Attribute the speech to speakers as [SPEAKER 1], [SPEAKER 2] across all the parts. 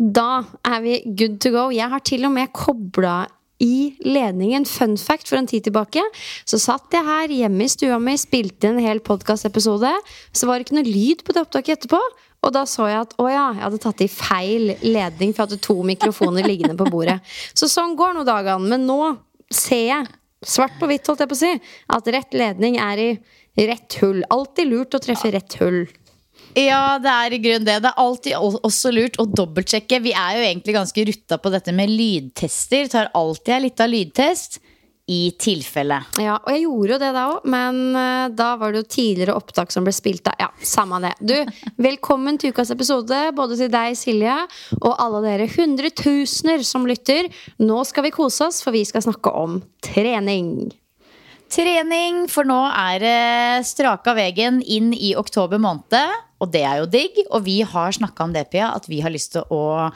[SPEAKER 1] Da er vi good to go. Jeg har til og med kobla i ledningen. Fun fact for en tid tilbake. Så satt jeg her hjemme i stua mi, spilte en hel podkastepisode. Så var det ikke noe lyd på det opptaket etterpå. Og da så jeg at å ja, jeg hadde tatt i feil ledning, for jeg hadde to mikrofoner liggende på bordet. Så sånn går nå dagene. Men nå ser jeg, svart på hvitt, holdt jeg på å si, at rett ledning er i rett hull. Alltid lurt å treffe rett hull.
[SPEAKER 2] Ja, det er i grunnen det. Det er alltid også lurt å dobbeltsjekke. Vi er jo egentlig ganske rutta på dette med lydtester. Tar alltid ei lita lydtest i tilfelle.
[SPEAKER 1] Ja, og jeg gjorde jo det da òg, men uh, da var det jo tidligere opptak som ble spilt da. Ja, samme det. Du, velkommen til ukas episode, både til deg, Silje, og alle dere hundretusener som lytter. Nå skal vi kose oss, for vi skal snakke om trening.
[SPEAKER 2] Trening, for nå er det straka veien inn i oktober måned. Og det er jo digg. Og vi har snakka om det, Pia, at vi har lyst til å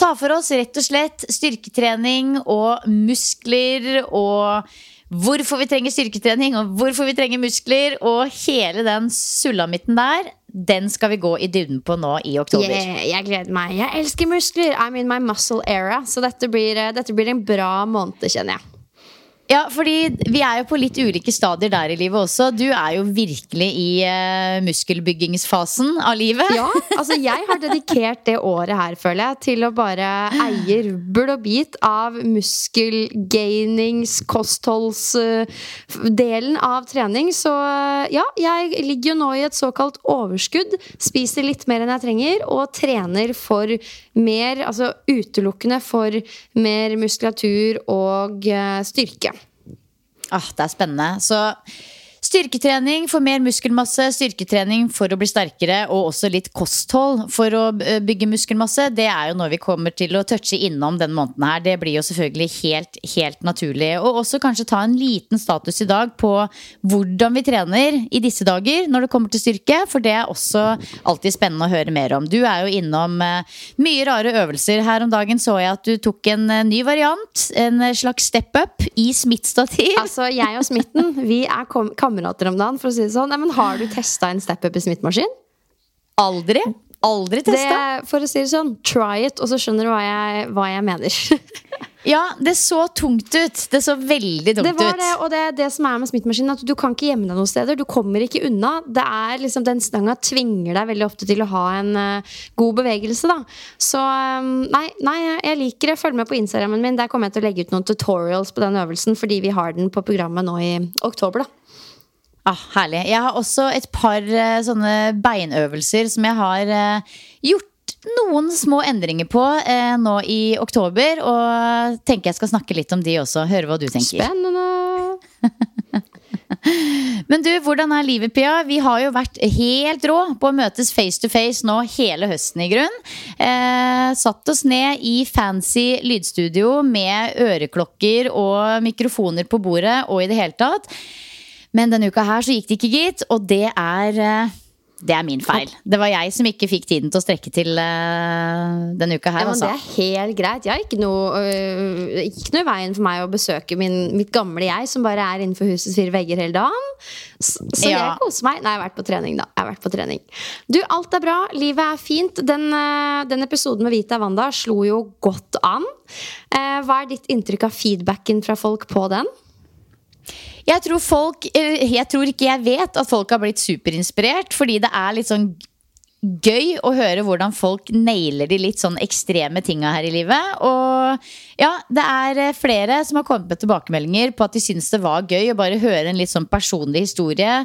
[SPEAKER 2] ta for oss rett og slett styrketrening og muskler og hvorfor vi trenger styrketrening og hvorfor vi trenger muskler. Og hele den sulamitten der, den skal vi gå i dybden på nå i oktober.
[SPEAKER 1] Yeah, jeg gleder meg. Jeg elsker muskler. I'm in my muscle era. Så dette blir, dette blir en bra måned, kjenner jeg.
[SPEAKER 2] Ja, fordi vi er jo på litt ulike stadier der i livet også. Du er jo virkelig i uh, muskelbyggingsfasen av livet.
[SPEAKER 1] Ja, altså jeg har dedikert det året her, føler jeg, til å bare eie rubbel og bit av muskelgainings, kostholdsdelen uh, av trening. Så uh, ja, jeg ligger jo nå i et såkalt overskudd. Spiser litt mer enn jeg trenger, og trener for mer, altså utelukkende for mer muskulatur og uh, styrke.
[SPEAKER 2] Ah, det er spennende. Så Styrketrening for mer muskelmasse, styrketrening for å bli sterkere, og også litt kosthold for å eh, bygge muskelmasse, det er jo noe vi kommer til å touche innom den måneden her. Det blir jo selvfølgelig helt, helt naturlig. Og også kanskje ta en liten status i dag på hvordan vi trener i disse dager når det kommer til styrke, for det er også alltid spennende å høre mer om. Du er jo innom eh, mye rare øvelser. Her om dagen så jeg at du tok en eh, ny variant, en slags step up i smittstativ.
[SPEAKER 1] Altså, jeg og Smitten, vi er kamerater om dagen, for å si det sånn. Nei, men har du testa en step-up i smittemaskin?
[SPEAKER 2] Aldri. Aldri testa.
[SPEAKER 1] For å si det sånn, try it, og så skjønner du hva jeg, hva jeg mener.
[SPEAKER 2] ja, det så tungt ut. Det så veldig tungt ut.
[SPEAKER 1] det var det, Og det det som er med smittemaskinen, at du kan ikke gjemme deg noen steder. Du kommer ikke unna. Det er liksom, Den stanga tvinger deg veldig ofte til å ha en uh, god bevegelse, da. Så um, nei, nei, jeg liker det. Følg med på Instagrammen min. Der kommer jeg til å legge ut noen tutorials på den øvelsen, fordi vi har den på programmet nå i oktober, da.
[SPEAKER 2] Ah, herlig. Jeg har også et par uh, sånne beinøvelser som jeg har uh, gjort noen små endringer på uh, nå i oktober. Og tenker jeg skal snakke litt om de også. Høre hva du tenker.
[SPEAKER 1] Spennende.
[SPEAKER 2] Men du, hvordan er livet, Pia? Vi har jo vært helt rå på å møtes face to face nå hele høsten, i grunn. Eh, satt oss ned i fancy lydstudio med øreklokker og mikrofoner på bordet og i det hele tatt. Men denne uka her så gikk det ikke, gitt. Og det er eh, det er min feil. Det var jeg som ikke fikk tiden til å strekke til uh, denne uka her.
[SPEAKER 1] Ja, men altså. Det er helt greit. Jeg har ikke noe, uh, ikke noe i veien for meg å besøke min, mitt gamle jeg, som bare er innenfor husets fire vegger hele dagen. Så, så ja. jeg koser meg. Nei, jeg har vært på trening, da. Jeg har vært på trening. Du, alt er bra. Livet er fint. Den, uh, den episoden med Vita Wanda slo jo godt an. hva er ditt inntrykk av feedbacken fra folk på den?
[SPEAKER 2] Jeg tror folk Jeg tror ikke jeg vet at folk har blitt superinspirert, fordi det er litt sånn gøy å høre hvordan folk nailer de litt sånn ekstreme tinga her i livet. Og ja, det er eh, flere som har kommet med tilbakemeldinger på at de syns det var gøy å bare høre en litt sånn personlig historie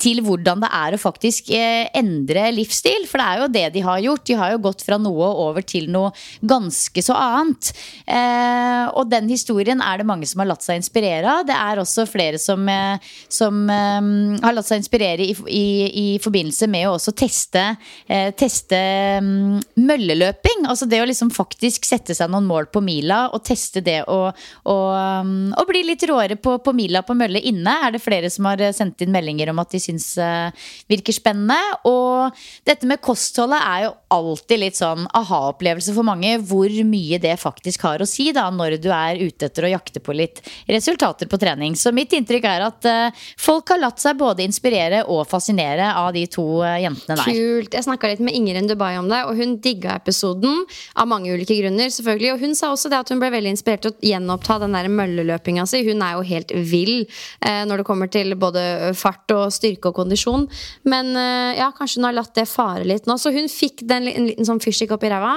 [SPEAKER 2] til hvordan det er å faktisk eh, endre livsstil. For det er jo det de har gjort. De har jo gått fra noe over til noe ganske så annet. Eh, og den historien er det mange som har latt seg inspirere av. Det er også flere som, eh, som har latt seg inspirere i, i, i, forbindelse med å også teste, teste um, mølleløping. Altså det å liksom faktisk sette seg noen mål på mila og teste det og, og, og bli litt råere på, på mila på mølle inne, er det flere som har sendt inn meldinger om at de uh, virker spennende. Og dette med kostholdet er jo alltid litt sånn aha-opplevelse for mange. Hvor mye det faktisk har å si da når du er ute etter å jakte på litt resultater på trening. Så mitt inntrykk er at uh, folk har latt seg både inspirere og fascinere av de to uh, jentene der.
[SPEAKER 1] Kult. Jeg snakka litt med Ingrid Dubai om det, og hun digga episoden av mange ulike grunner. selvfølgelig Og hun sa også det at hun ble veldig inspirert til å gjenoppta den der mølleløpinga si. Hun er jo helt vill uh, når det kommer til både fart og styrke og kondisjon. Men ja, kanskje hun har latt det fare litt nå. Så hun fikk den, en liten sånn fyrstikk opp i ræva.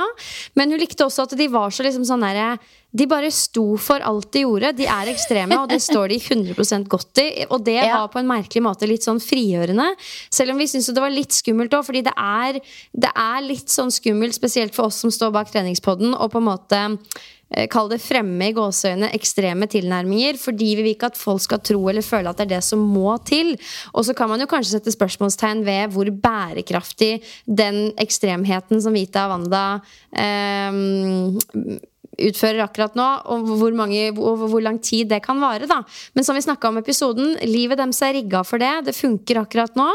[SPEAKER 1] Men hun likte også at de var så liksom sånn derre de bare sto for alt de gjorde. De er ekstreme, og det står de 100 godt i. Og det var på en merkelig måte litt sånn frigjørende. Selv om vi syntes det var litt skummelt òg, fordi det er, det er, litt sånn skummelt, spesielt for oss som står bak treningspodden, og på en måte kall det fremme i gåseøyne ekstreme tilnærminger. Fordi vi vil ikke at folk skal tro eller føle at det er det som må til. Og så kan man jo kanskje sette spørsmålstegn ved hvor bærekraftig den ekstremheten som Vita Wanda eh, utfører akkurat nå, og hvor, mange, og hvor lang tid det kan vare. da. Men som vi snakka om i episoden, livet deres er rigga for det. Det funker akkurat nå.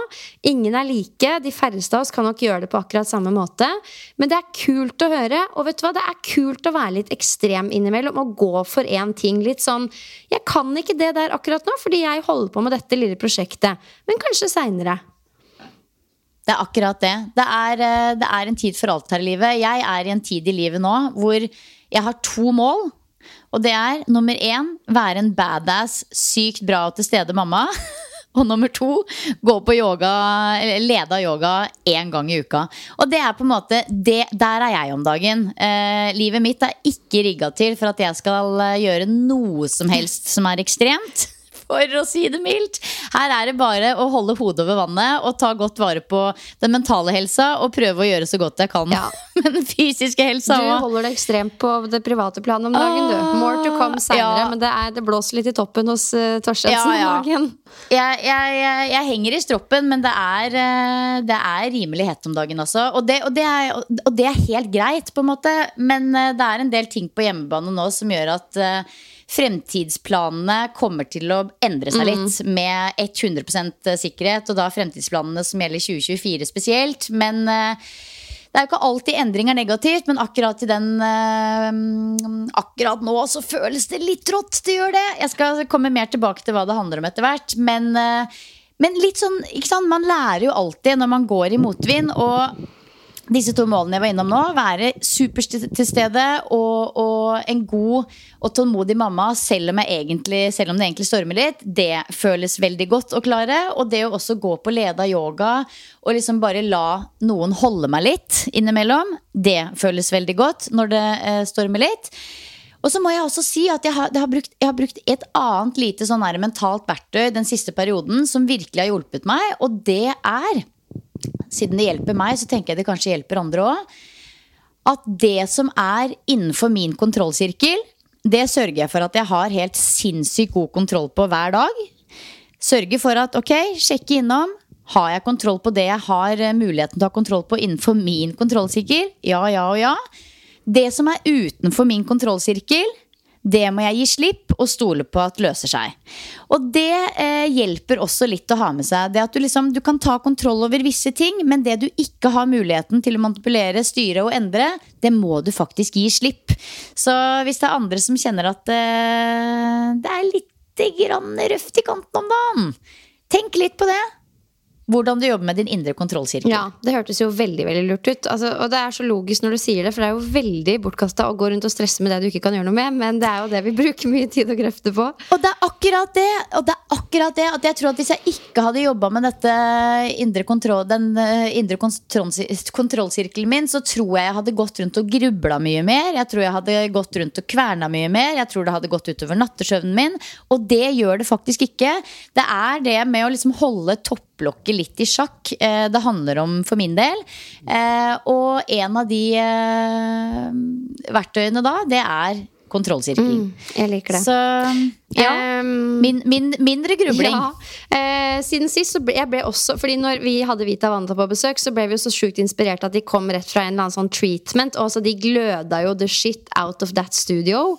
[SPEAKER 1] Ingen er like. De færreste av oss kan nok gjøre det på akkurat samme måte. Men det er kult å høre, og vet du hva, det er kult å være litt ekstrem innimellom og gå for én ting. Litt sånn Jeg kan ikke det der akkurat nå, fordi jeg holder på med dette lille prosjektet. Men kanskje seinere.
[SPEAKER 2] Det er akkurat det. Det er, eh, det er en tid for alt her i livet. Jeg er i en tid i livet nå hvor jeg har to mål. Og det er nummer én være en badass, sykt bra og til stede mamma. Og nummer to gå på yoga, eller av yoga én gang i uka. Og det er på en måte det, Der er jeg om dagen. Eh, livet mitt er ikke rigga til for at jeg skal eh, gjøre noe som helst som er ekstremt for å si det mildt. Her er det bare å holde hodet over vannet og ta godt vare på den mentale helsa og prøve å gjøre så godt jeg kan ja. med den fysiske helsa.
[SPEAKER 1] Du holder det ekstremt på det private planet om dagen, du. More to come seinere, ja. men det, er, det, blåser litt i toppen hos uh, Torstensen ja, om dagen.
[SPEAKER 2] Jeg, jeg, jeg, jeg, henger i stroppen, men det er, uh, det er rimelig hett om dagen også. Og det, og, det er, og det, er, helt greit, på en måte, men uh, det er en del ting på hjemmebane nå som gjør at fremtidsplanene kommer til å endre seg litt mm. med 100% sikkerhet. Og da fremtidsplanene som gjelder 2024 spesielt. Men uh, det er jo ikke alltid endring er negativt, men akkurat i den uh, Akkurat nå så føles det litt rått. Det gjør det. Jeg skal komme mer tilbake til hva det handler om etter hvert. Men, uh, men litt sånn, ikke sant? man lærer jo alltid når man går i motvind. og disse to målene jeg var innom nå, være super til stede og, og, en god og tålmodig mamma selv om, egentlig, selv om, det egentlig stormer litt, det føles veldig godt å klare. Og det å også gå på leda yoga og liksom bare la noen holde meg litt innimellom, det føles veldig godt når det eh, stormer litt. Og så må jeg også si at jeg har, har, brukt, jeg har brukt, et annet lite sånn mentalt verktøy den siste perioden som virkelig har hjulpet meg, og det er siden det hjelper meg, så tenker jeg det kanskje hjelper andre òg. At det som er innenfor min kontrollsirkel, det sørger jeg for at jeg har helt sinnssykt god kontroll på hver dag. Sørger for at ok, sjekke innom. Har jeg kontroll på det jeg har eh, muligheten til å ha kontroll på innenfor min kontrollsirkel? Ja, ja og ja. Det som er utenfor min kontrollsirkel, det må jeg gi slipp og stole på at løser seg. Og det eh, hjelper også litt å ha med seg. Det at du, liksom, du kan ta kontroll over visse ting, men det du ikke har muligheten til å manipulere, styre og endre, det må du faktisk gi slipp. Så hvis det er andre som kjenner at eh, det er litt grann røft i kanten om dagen, tenk litt på det. Hvordan du jobber med din indre kontrollsirkel.
[SPEAKER 1] Ja, Det hørtes jo veldig veldig lurt ut. Altså, og det er så logisk når du sier det, for det er jo veldig bortkasta å gå rundt og stresse med det du ikke kan gjøre noe med, men det er jo det vi bruker mye tid og krefter på.
[SPEAKER 2] Og det er akkurat det! Og det er akkurat det at jeg tror at hvis jeg ikke hadde jobba med dette indre kontroll, den eh, indre kontrollsirkelen min, så tror jeg jeg hadde gått rundt og grubla mye mer. Jeg tror jeg hadde gått rundt og kverna mye mer. Jeg tror det hadde gått utover nattesøvnen min. Og det gjør det faktisk ikke. Det er det med å liksom holde topplokket litt i sjakk eh, det handler om for min del. Eh, og en av de eh, verktøyene da, det er kontrollsirkel.
[SPEAKER 1] Jeg liker det.
[SPEAKER 2] Så ja.
[SPEAKER 1] Ehm,
[SPEAKER 2] Min, min, mindre grubling.
[SPEAKER 1] Ja. Eh, siden sist så ble jeg ble også Fordi når vi hadde Vita Wanda på besøk, så ble vi jo så sjukt inspirert at de kom rett fra en eller annen sånn treatment. Og så de gløda jo the shit out of that studio.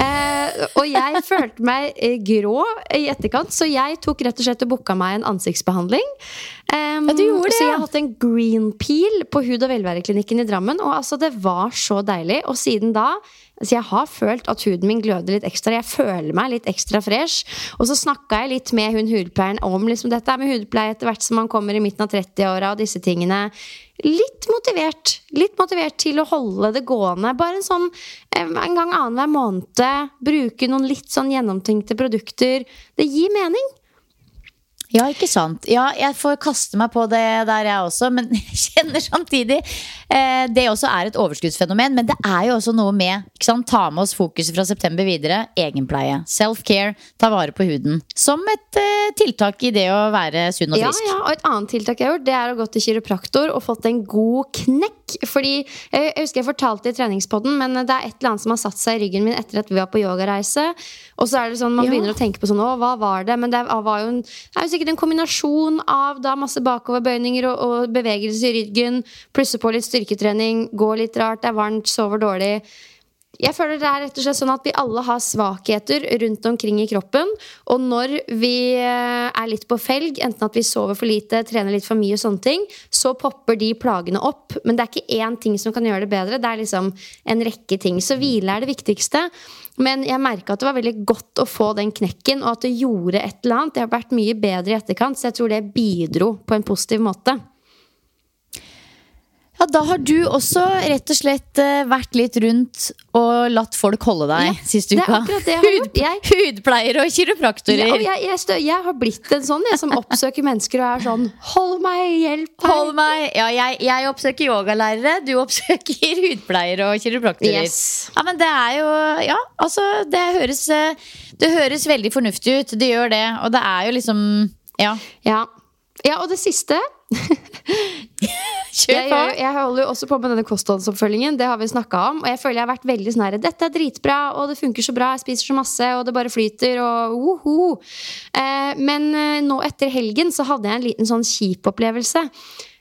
[SPEAKER 1] Eh, og jeg følte meg eh, grå i etterkant, så jeg tok rett og slett og booka meg en ansiktsbehandling. Um,
[SPEAKER 2] Ja, du gjorde det,
[SPEAKER 1] så jeg har hatt en green peel på hud- og velværeklinikken i Drammen. Og altså, det var så deilig. Og siden da så jeg har følt at huden min gløder litt ekstra. Jeg føler meg litt ekstra fresh. Og så snakka jeg litt med hun hudpleieren om liksom dette med hudpleie etter hvert som man kommer i midten av 30-åra og disse tingene. Litt motivert. Litt motivert til å holde det gående. Bare en sånn eh, en gang annenhver måned. Bruke noen litt sånn gjennomtenkte produkter. Det gir mening.
[SPEAKER 2] Ja, ikke sant. Ja, jeg får kaste meg på det der, jeg også. Men jeg kjenner samtidig eh, Det også er et overskuddsfenomen. Men det er jo også noe med ikke sant? Ta med oss fokuset fra september videre. Egenpleie. Self-care. Ta vare på huden. Som et eh, tiltak i det å være sunn og
[SPEAKER 1] Ja,
[SPEAKER 2] frisk.
[SPEAKER 1] ja, og Et annet tiltak jeg har gjort, det er å gå til kiropraktor og fått en god knekk. Fordi, Jeg, jeg husker jeg fortalte i treningspodden, men det er et eller annet som har satt seg i ryggen min etter at vi var på yogareise. Og så er det sånn, Man
[SPEAKER 2] Ja.
[SPEAKER 1] begynner å tenke på sånn, å, hva var det? Men det var jo en, det er jo sikkert en kombinasjon av da masse bakoverbøyninger og, og bevegelse i ryggen. Plusse på litt styrketrening, gå litt rart, det er varmt, sover dårlig. Jeg føler det er rett og slett sånn at vi alle har svakheter rundt omkring i kroppen. Og når vi eh, er litt på felg, enten at vi sover for lite, trener litt for mye og sånne ting, så popper de plagene opp. Men det er ikke én ting som kan gjøre det bedre. Det er liksom en rekke ting. Så hvile er det viktigste. Men jeg merka at det var veldig godt å få den knekken, og at det gjorde et eller annet. Jeg har vært mye bedre i etterkant, så jeg tror det bidro på en positiv måte.
[SPEAKER 2] Ja, Da har du også rett og slett eh, vært litt rundt og latt folk holde deg
[SPEAKER 1] Ja, er
[SPEAKER 2] uka.
[SPEAKER 1] Jeg-
[SPEAKER 2] Hudpleiere og kiropraktorer.
[SPEAKER 1] Ja, og jeg, jeg, stø, jeg har blitt en sånn jeg, som oppsøker mennesker og er sånn Hold meg, hjelp.
[SPEAKER 2] Hold meg! Ja, jeg, jeg oppsøker yogalærere, du oppsøker hudpleiere og kiropraktorer.
[SPEAKER 1] Yes.
[SPEAKER 2] Ja, men det er jo Ja, altså, det høres, eh, det høres veldig fornuftig ut. Det gjør det. Og det er jo liksom Ja,
[SPEAKER 1] Ja. ja, og det siste jeg, gjør, jeg holder jo også på med denne kostholdsoppfølgingen. Det har vi om. Og jeg føler jeg har vært veldig sånn Dette er dritbra, og det funker så bra, jeg spiser så masse, og det bare flyter, og woho. Eh, men eh, nå etter helgen så hadde jeg en liten sånn kjip opplevelse.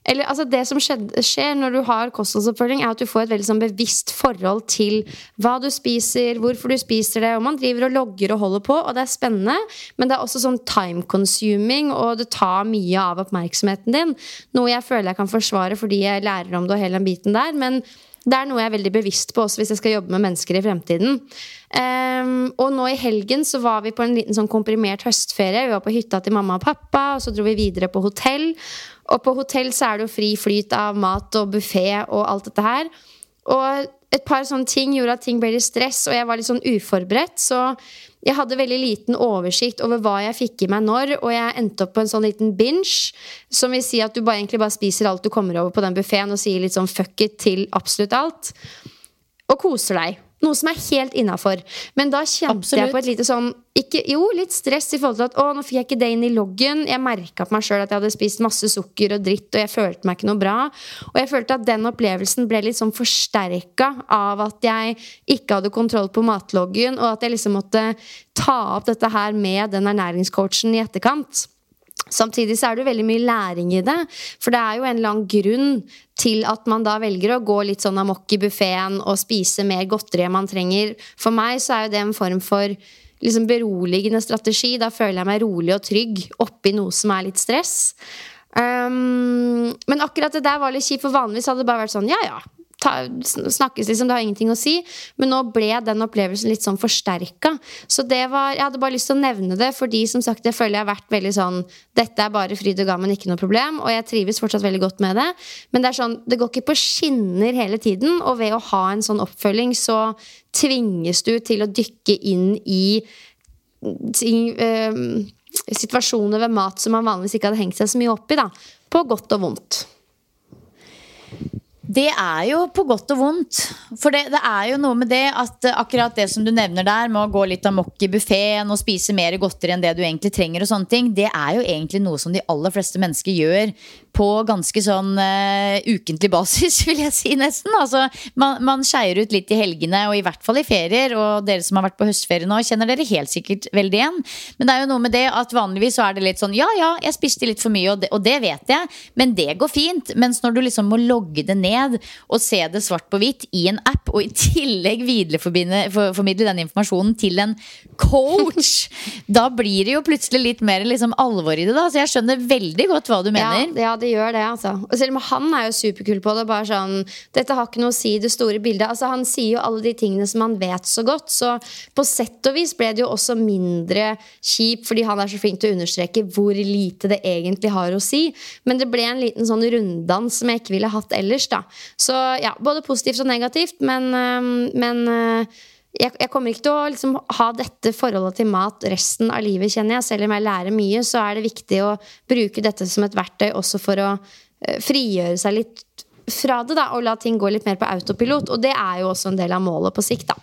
[SPEAKER 1] Eller, altså det som skjedde, skjer når du har kostholdsoppfølging, er at du får et veldig sånn bevisst forhold til hva du spiser, hvorfor du spiser det. Og man driver og logger og holder på, og det er spennende. Men det er også sånn time consuming, og det tar mye av oppmerksomheten din. Noe jeg føler jeg kan forsvare fordi jeg lærer om det og hele den biten der. Men det er noe jeg er veldig bevisst på også hvis jeg skal jobbe med mennesker i fremtiden. Um, og nå i helgen så var vi på en liten sånn komprimert høstferie. Vi var på hytta til mamma og pappa, og så dro vi videre på hotell. Og på hotell så er det jo fri flyt av mat og buffé og alt dette her. Og et par sånne ting gjorde at ting ble litt stress, og jeg var litt sånn uforberedt. Så jeg hadde veldig liten oversikt over hva jeg fikk i meg når, og jeg endte opp på en sånn liten binge, som vil si at du bare, egentlig bare spiser alt du kommer over på den buffeen, og sier litt sånn fuck it til absolutt alt. Og koser deg. Noe som er helt innafor. Men da kjente jeg på et lite sånn ikke, Jo, litt stress i forhold til at å, nå fikk jeg ikke det inn i loggen. Jeg merka på meg sjøl at jeg hadde spist masse sukker og dritt, og jeg følte meg ikke noe bra. Og jeg følte at den opplevelsen ble litt sånn forsterka av at jeg ikke hadde kontroll på matloggen, og at jeg liksom måtte ta opp dette her med den ernæringscoachen i etterkant. Samtidig så er det jo veldig mye læring i det. For det er jo en eller annen grunn til at man da velger å gå litt sånn amok i buffeen og spise mer godteri enn man trenger. For meg så er jo det en form for liksom beroligende strategi. Da føler jeg meg rolig og trygg oppi noe som er litt stress. Um, men akkurat det der var litt kjipt, for vanligvis hadde det bare vært sånn ja ja. Ta, snakkes liksom, det har ingenting å si. Men nå ble den opplevelsen litt sånn forsterka. Så det var, jeg hadde bare lyst til å nevne det, fordi som sagt, jeg føler jeg har vært veldig sånn Dette er bare fryd og gammen, ikke noe problem. Og jeg trives fortsatt veldig godt med det. Men det er sånn, det går ikke på skinner hele tiden. Og ved å ha en sånn oppfølging, så tvinges du til å dykke inn i ting, øh, situasjoner ved mat som man vanligvis ikke hadde hengt seg så mye opp i. da, På godt og vondt.
[SPEAKER 2] Det er jo på godt og vondt. For det, det, er jo noe med det at akkurat det som du nevner der, med å gå litt amok i buffeen og spise mer godteri enn det du egentlig trenger, og sånne ting, det er jo egentlig noe som de aller fleste mennesker gjør på ganske sånn uh, ukentlig basis, vil jeg si nesten. Altså, man, man skeier ut litt i helgene, og i hvert fall i ferier. Og dere som har vært på høstferie nå, kjenner dere helt sikkert veldig igjen. Men det er jo noe med det at vanligvis så er det litt sånn ja ja, jeg spiste litt for mye, og det, og det vet jeg, men det går fint. Mens når du liksom må logge det ned og se det svart på hvitt i en app, og i tillegg videreformidle den informasjonen til en coach, da blir det jo plutselig litt mer liksom alvor i det, da. Så jeg skjønner veldig godt hva du mener.
[SPEAKER 1] Ja, ja det gjør det, altså. Og selv om han er jo superkul på det. Bare sånn Dette har ikke noe å si i det store bildet. Altså, han sier jo alle de tingene som han vet så godt. Så på sett og vis ble det jo også mindre kjip fordi han er så flink til å understreke hvor lite det egentlig har å si. Men det ble en liten sånn runddans som jeg ikke ville hatt ellers, da. Så ja, både positivt og negativt, men, men jeg, jeg, kommer ikke til å liksom, ha dette forholdet til mat resten av livet, kjenner jeg. Selv om jeg lærer mye, så er det viktig å bruke dette som et verktøy også for å uh, frigjøre seg litt fra det, da, og la ting gå litt mer på autopilot. Og det er jo også en del av målet på sikt, da.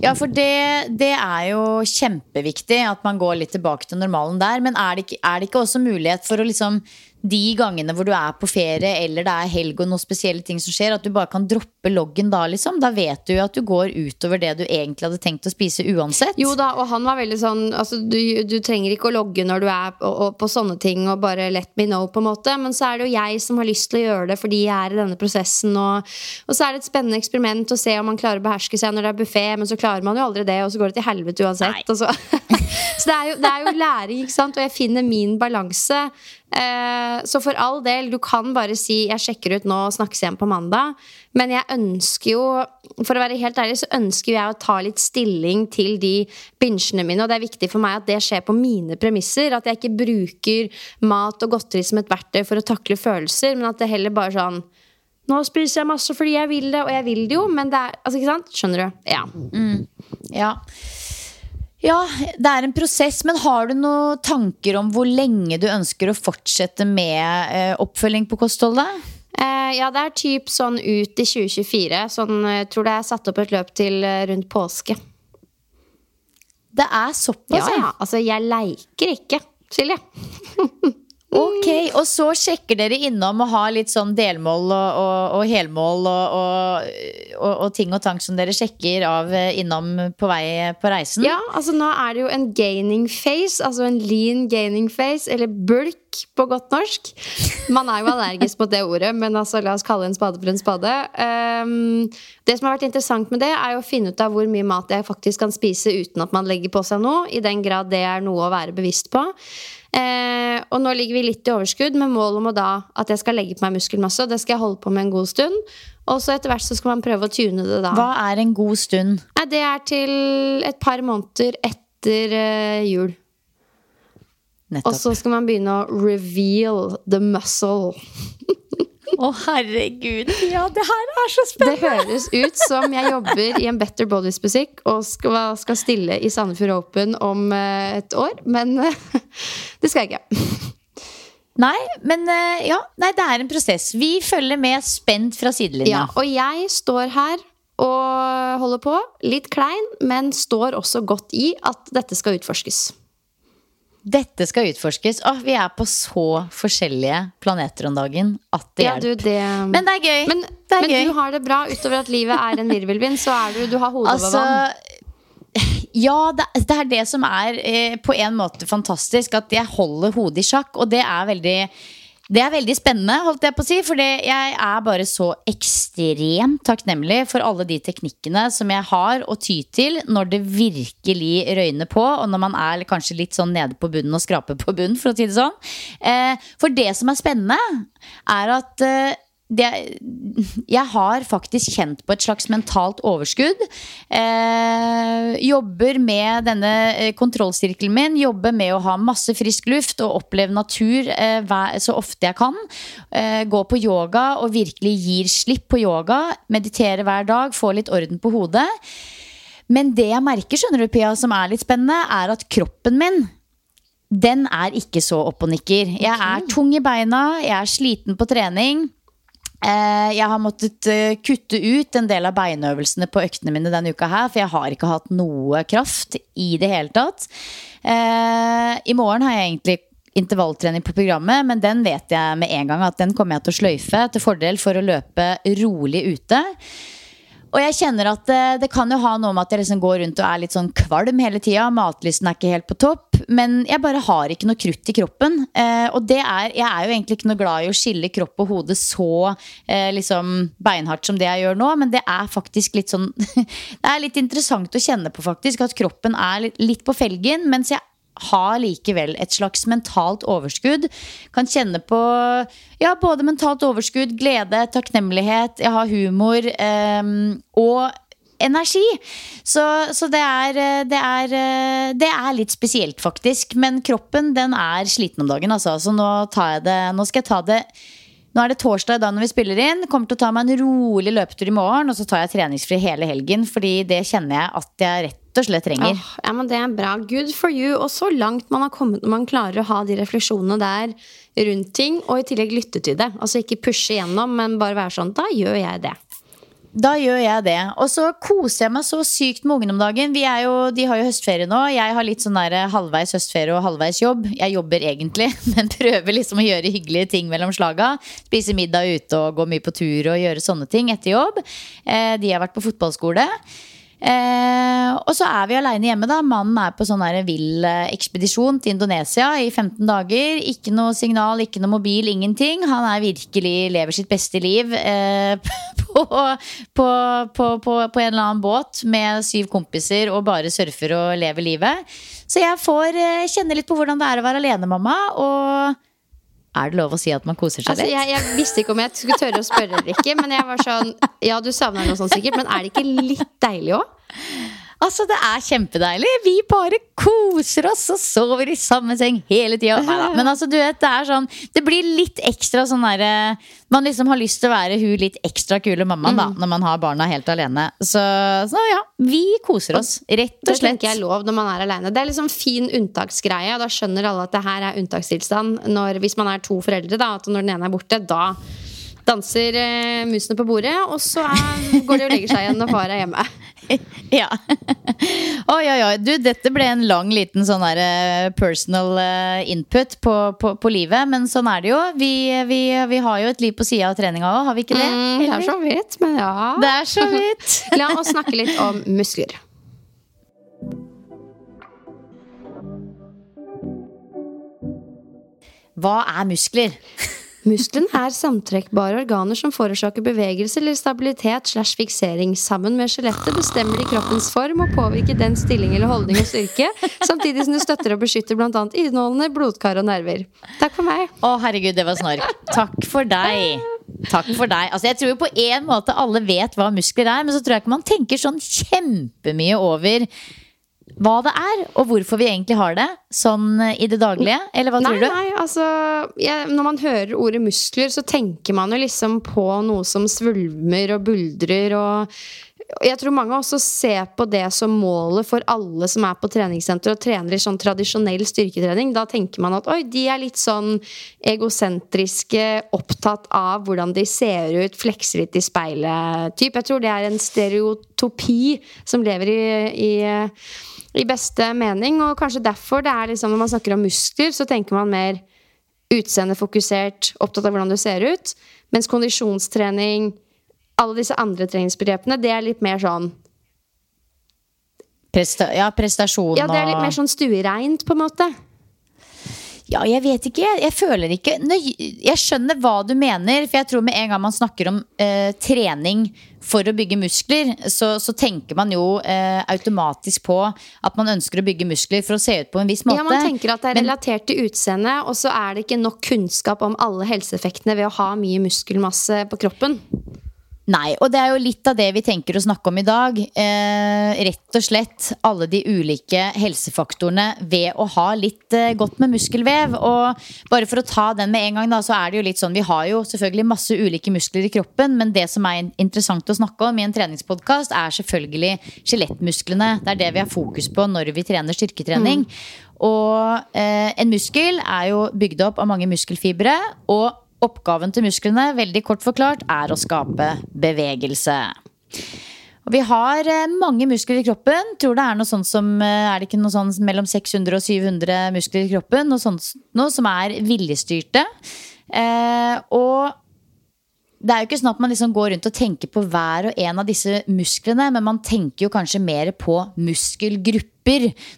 [SPEAKER 2] Ja, for det, det, er jo kjempeviktig at man går litt tilbake til normalen der. Men er det ikke, er det ikke også mulighet for å liksom de gangene hvor du er på ferie eller det er helg og noen spesielle ting som skjer, at du bare kan droppe loggen da, liksom. Da vet du jo at du går utover det du egentlig hadde tenkt å spise uansett.
[SPEAKER 1] Jo da, og han var veldig sånn altså, du, du, trenger ikke å logge når du er på, og, på sånne ting og bare let me know, på en måte. Men så er det jo jeg som har lyst til å gjøre det fordi jeg er i denne prosessen. Og, og så er det et spennende eksperiment å se om man klarer å beherske seg når det er buffé, men så klarer man jo aldri det, og så går det til helvete uansett. Så. så, det, er jo, det er jo læring, ikke sant. Og jeg finner min balanse. Eh, så for all del, du kan bare si 'jeg sjekker ut nå og snakkes igjen på mandag'. Men jeg ønsker jo, for å være helt ærlig, så ønsker jeg å ta litt stilling til de binsjene mine. Og det er viktig for meg at det skjer på mine premisser. At jeg ikke bruker mat og godteri som et verktøy for å takle følelser, men at det heller bare sånn nå spiser jeg masse fordi jeg vil det, og jeg vil det jo, men det er altså, ikke sant? Skjønner du? Ja.
[SPEAKER 2] Mm. ja. Ja, det er en prosess, men har du noen tanker om hvor lenge du ønsker å fortsette med eh, oppfølging på kostholdet?
[SPEAKER 1] Eh, ja, det er typ sånn ut i 2024. Sånn, jeg tror det er satt opp et løp til eh, rundt påske.
[SPEAKER 2] Det er såpass,
[SPEAKER 1] ja? Ja, altså jeg leiker ikke, Silje.
[SPEAKER 2] Ok, Og så sjekker dere innom og har litt sånn delmål og, og, og helmål og, og, ting og tank som dere sjekker av eh, innom på vei på reisen?
[SPEAKER 1] Ja, altså nå er det jo en gaining face, altså en lean gaining face, eller bulk på godt norsk. Man er jo allergisk mot det ordet, men altså la oss kalle en spade for en spade. Um, det som har vært interessant med det, er jo å finne ut av hvor mye mat jeg faktisk kan spise uten at man legger på seg noe, i den grad det er noe å være bevisst på. Eh, og nå ligger vi litt i overskudd med mål om da, at jeg skal legge på meg muskelmasse. Og det skal jeg holde på med en god stund. Og så etter hvert så skal man prøve å tune det da.
[SPEAKER 2] Hva er en god stund?
[SPEAKER 1] Eh, det er til et par måneder etter eh, jul. Nettopp. Og så skal man begynne å reveal the muscle.
[SPEAKER 2] Å, oh, herregud. Ja, det her er så spennende!
[SPEAKER 1] Det høres ut som jeg jobber i en Better Bodies Musikk og skal, skal, stille i Sandefjord Open om uh, et år, men uh, det skal jeg ikke.
[SPEAKER 2] Nei, men uh, ja, nei, det er en prosess. Vi følger med spent fra sidelinja.
[SPEAKER 1] Ja, og jeg står her og holder på. Litt klein, men står også godt i at dette skal utforskes.
[SPEAKER 2] Dette skal utforskes. Åh, vi er på så forskjellige planeter om dagen at det ja, hjelper. Det... Men det er gøy.
[SPEAKER 1] Men,
[SPEAKER 2] det er
[SPEAKER 1] men
[SPEAKER 2] gøy.
[SPEAKER 1] du har det bra. Utover at livet er en virvelvind, så er du, du har hodet altså, over vann.
[SPEAKER 2] Ja, det, det, er det som er eh, på en måte fantastisk. At jeg holder hodet i sjakk. Og det er veldig det er veldig spennende, holdt jeg på å si. For jeg er bare så ekstremt takknemlig for alle de teknikkene som jeg har å ty til når det virkelig røyner på, og når man er kanskje litt sånn nede på bunnen og skraper på bunnen, for å si det sånn. Eh, for det som er spennende, er at eh, det, jeg har faktisk kjent på et slags mentalt overskudd. Eh, jobber med denne eh, kontrollsirkelen min. Jobber med å ha masse frisk luft og oppleve natur eh, så ofte jeg kan. Eh, gå på yoga og virkelig gir slipp på yoga. Meditere hver dag, få litt orden på hodet. Men det jeg merker, skjønner du, Pia, som er litt spennende, er at kroppen min den er ikke så opp og nikker. Jeg er tung i beina, jeg er sliten på trening. Eh, jeg har måttet eh, kutte ut en del av beinøvelsene på øktene mine denne uka her, for jeg har ikke hatt noe kraft i det hele tatt. Eh, I morgen har jeg egentlig intervalltrening på programmet, men den vet jeg med en gang at den kommer jeg til å sløyfe til fordel for å løpe rolig ute. Og jeg kjenner at det, det, kan jo ha noe med at jeg liksom går rundt og er litt sånn kvalm hele tida. Matlysten er ikke helt på topp. Men jeg bare har ikke noe krutt i kroppen. Eh, og er, jeg er jo egentlig ikke noe glad i å skille kropp og hode så eh, liksom beinhardt som det jeg gjør nå. Men det er faktisk litt sånn Det er litt interessant å kjenne på, faktisk. At kroppen er litt, litt på felgen. Mens jeg har likevel et slags mentalt overskudd. Kan kjenne på ja, både mentalt overskudd, glede, takknemlighet. Jeg har humor. Eh, og energi. Så, så det, er, det, er, det, er, litt spesielt, faktisk. Men kroppen den er sliten om dagen, altså. Så nå, det, nå skal jeg ta det nå er det torsdag da når vi spiller inn. Kommer til å ta meg en rolig løpetur i morgen. Og så tar jeg treningsfri hele helgen, fordi det kjenner jeg at jeg rett og slett trenger. Oh,
[SPEAKER 1] ja, men Det er bra. Good for you. Og så langt man har kommet når man klarer å ha de refleksjonene der rundt ting, og i tillegg lytte til det. Altså ikke pushe gjennom, men bare være sånn Da gjør jeg det.
[SPEAKER 2] Da gjør jeg det. Og så koser jeg meg så sykt med ungene om dagen. Jo, de har jo høstferie nå. Jeg har litt sånn der halvveis høstferie og halvveis jobb. Jeg jobber egentlig, men prøver liksom å gjøre hyggelige ting mellom slaga. Spise middag ute og gå mye på tur og gjøre sånne ting etter jobb. Eh, de har vært på fotballskole. Eh, og så er vi aleine hjemme. da Mannen er på sånn vill eh, ekspedisjon til Indonesia i 15 dager. Ikke noe signal, ikke noe mobil, ingenting. Han er virkelig lever sitt beste liv eh, på, på, på, på, en eller annen båt med syv kompiser og bare surfer og lever livet. Så jeg får eh, kjenne litt på hvordan det er å være alenemamma. Og er det lov å si at man koser seg
[SPEAKER 1] altså,
[SPEAKER 2] litt?
[SPEAKER 1] Jeg, jeg, visste ikke om jeg skulle tørre å spørre eller ikke. Men jeg var sånn Ja, du savner noe sånt sikkert, men er det ikke litt deilig òg?
[SPEAKER 2] Altså, det er kjempedeilig. Vi bare koser oss og sover i samme seng hele tida. Men altså, du vet, det er sånn Det blir litt ekstra sånn derre Man liksom har lyst til å være hun litt ekstra kule mammaen, mm. da, når man har barna helt alene. Så, så, ja, vi koser oss. Rett og slett. Det
[SPEAKER 1] tenker jeg er lov når man er alene. Det er liksom fin unntaksgreie, og da skjønner alle at det her er unntakstilstand. Når, hvis man er to foreldre, da, at når den ene er borte, da danser eh, musene på bordet, og så går de og legger seg igjen når far er hjemme.
[SPEAKER 2] ja. Oi, oi, oi. Du, dette ble en lang, liten sånn her eh, personal eh, input på, på, på, livet. Men sånn er det jo. Vi, vi, vi har jo et liv på sida av treninga òg, har vi ikke det?
[SPEAKER 1] Mm, det er så vidt, men ja.
[SPEAKER 2] Det er så vidt.
[SPEAKER 1] La oss snakke litt om muskler.
[SPEAKER 2] Hva er muskler?
[SPEAKER 1] Musklene er samtrekkbare organer som forårsaker bevegelse eller stabilitet slash fiksering. Sammen med skjelettet bestemmer de kroppens form og påvirker den stilling eller holdning og styrke, samtidig som det støtter og beskytter bl.a. innholdene, blodkar og nerver. Takk for meg.
[SPEAKER 2] Å, herregud, det var snork. Takk for deg. Takk for deg. Altså, jeg tror jo på en måte alle vet hva muskler er, men så tror jeg ikke man tenker sånn kjempemye over hva det er, og hvorfor vi egentlig har det sånn i det daglige? Eller hva
[SPEAKER 1] nei,
[SPEAKER 2] tror du?
[SPEAKER 1] Nei, altså jeg, Når man hører ordet muskler, så tenker man jo liksom på noe som svulmer og buldrer og jeg tror mange også ser på det som målet for alle som er på treningssenter og trener i sånn tradisjonell styrketrening. Da tenker man at oi, de er litt sånn egosentriske, opptatt av hvordan de ser ut, flekser litt i speilet typ. Jeg tror det er en stereotopi som lever i, i i beste mening. Og kanskje derfor det er liksom når man snakker om muskler, så tenker man mer utseendefokusert, opptatt av hvordan du ser ut. Mens kondisjonstrening, alle disse andre treningsbegrepene, det er litt mer sånn
[SPEAKER 2] Presta ja, prestasjon
[SPEAKER 1] Ja, det er litt mer sånn stuereint, på en måte.
[SPEAKER 2] Ja, jeg vet ikke. Jeg, jeg føler ikke Jeg skjønner hva du mener. For jeg tror med en gang man snakker om eh, trening for å bygge muskler, så, så tenker man jo eh, automatisk på at man ønsker å bygge muskler for å se ut på en viss måte.
[SPEAKER 1] Ja, Man tenker at det er relatert til utseendet, og så er det ikke nok kunnskap om alle helseeffektene ved å ha mye muskelmasse på kroppen.
[SPEAKER 2] Nei, og det er jo litt av det vi tenker å snakke om i dag. Eh, rett og slett alle de ulike helsefaktorene ved å ha litt eh, godt med muskelvev. Og bare for å ta den med en gang, da, så er det jo litt sånn Vi har jo selvfølgelig masse ulike muskler i kroppen, men det som er interessant å snakke om i en treningspodkast, er selvfølgelig skjelettmusklene. Det er det vi har fokus på når vi trener styrketrening. Mm. Og eh, en muskel er jo bygd opp av mange muskelfibre. og Oppgaven til musklene, veldig kort forklart, er å skape bevegelse. Vi har eh, mange muskler i kroppen. Tror det er noe sånt som eh, Er det ikke noe sånn mellom 600 og 700 muskler i kroppen? Noe sånt noe som er viljestyrte. Eh, og det er jo ikke sånn at man liksom går rundt og tenker på hver og en av disse musklene, men man tenker jo kanskje mer på muskelgrupper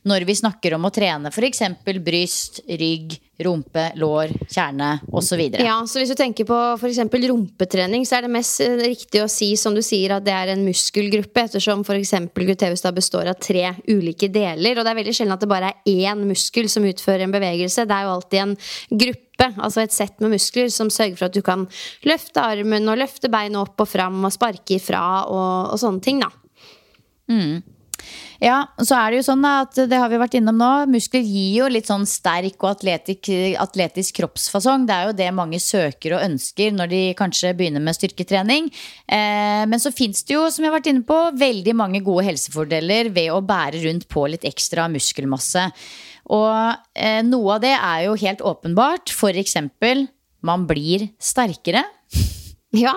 [SPEAKER 2] når vi snakker om å trene f.eks. bryst, rygg, rumpe, lår, kjerne osv.
[SPEAKER 1] Ja, så hvis du tenker på f.eks. rumpetrening, så er det mest eh, riktig å si som du sier at det er en muskelgruppe, ettersom f.eks. gluteus da består av tre ulike deler. Og det er veldig sjelden at det bare er én muskel som utfører en bevegelse. Det er jo alltid en gruppe altså et sett med muskler som sørger for at du kan løfte armen og løfte beinet opp og fram og sparke ifra og, og sånne ting, da.
[SPEAKER 2] Mm. Ja, så er det jo sånn at det har vi vært innom nå. Muskler gir jo litt sånn sterk og atletisk, atletisk kroppsfasong. Det er jo det mange søker og ønsker når de kanskje begynner med styrketrening. Eh, men så fins det jo, som jeg har vært inne på, veldig mange gode helsefordeler ved å bære rundt på litt ekstra muskelmasse. Og eh, noe av det er jo helt åpenbart. For eksempel, man blir sterkere.
[SPEAKER 1] Ja,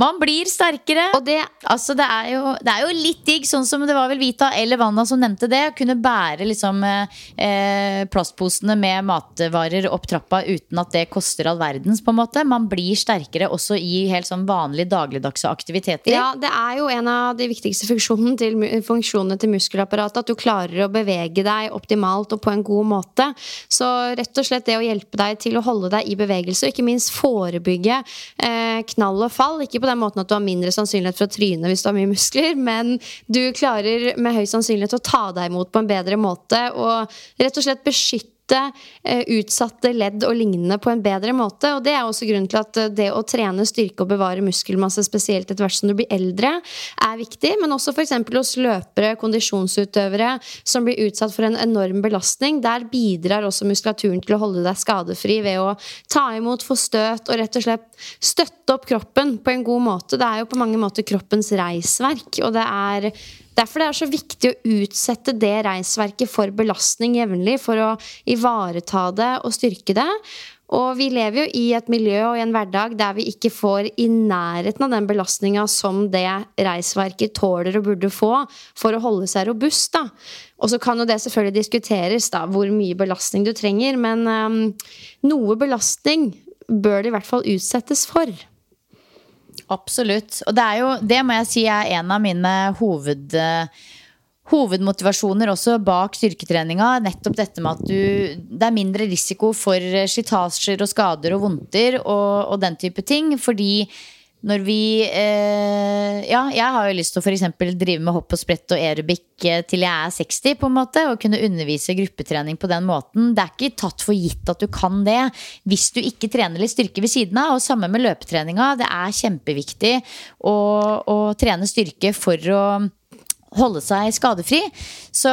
[SPEAKER 2] man blir sterkere.
[SPEAKER 1] Og det,
[SPEAKER 2] altså det, er jo, det, er jo, litt digg, sånn som det var vel Vita eller Vanna som nevnte det. Å kunne bære liksom eh, plastposene med matvarer opp trappa uten at det koster all verdens. på en måte. Man blir sterkere også i helt sånn vanlige dagligdagse aktiviteter.
[SPEAKER 1] Ja, det er jo en av de viktigste funksjonene til, funksjonene til muskelapparatet. At du klarer å bevege deg optimalt og på en god måte. Så rett og slett det å hjelpe deg til å holde deg i bevegelse, og ikke minst forebygge eh, knall og fall. ikke på på den måten at du har mindre sannsynlighet for å tryne hvis du har mye muskler, men du klarer med høy sannsynlighet å ta deg imot på en bedre måte og rett og slett beskytte Eh, utsatte ledd og lignende på en bedre måte. Og det er også grunnen til at eh, det å trene styrke og bevare muskelmasse, spesielt etter hvert som du blir eldre, er viktig. Men også f.eks. hos løpere, kondisjonsutøvere som blir utsatt for en enorm belastning. Der bidrar også muskulaturen til å holde deg skadefri ved å ta imot, få støt og rett og slett støtte opp kroppen på en god måte. Det er jo på mange måter kroppens reisverk, og det er Derfor det er så viktig å utsette det reisverket for belastning jevnlig, for å ivareta det og styrke det. Og vi lever jo i et miljø og i en hverdag der vi ikke får i nærheten av den belastninga som det reisverket tåler og burde få for å holde seg robust. da. Og så kan jo det selvfølgelig diskuteres da, hvor mye belastning du trenger, men um, noe belastning bør det i hvert fall utsettes for.
[SPEAKER 2] Absolutt. Og det er jo, det må jeg si er en av mine hoved, hovedmotivasjoner også bak styrketreninga. Nettopp dette med at du, det er mindre risiko for slitasjer og skader og vondter og, og den type ting. Fordi når vi eh, Ja, jeg har jo lyst til å f.eks. drive med hopp og sprett og aerobic eh, til jeg er 60, på en måte, og kunne undervise gruppetrening på den måten. Det er ikke tatt for gitt at du kan det hvis du ikke trener litt styrke ved siden av. Og samme med løpetreninga. Det er kjempeviktig å, å trene styrke for å holde seg skadefri. Så,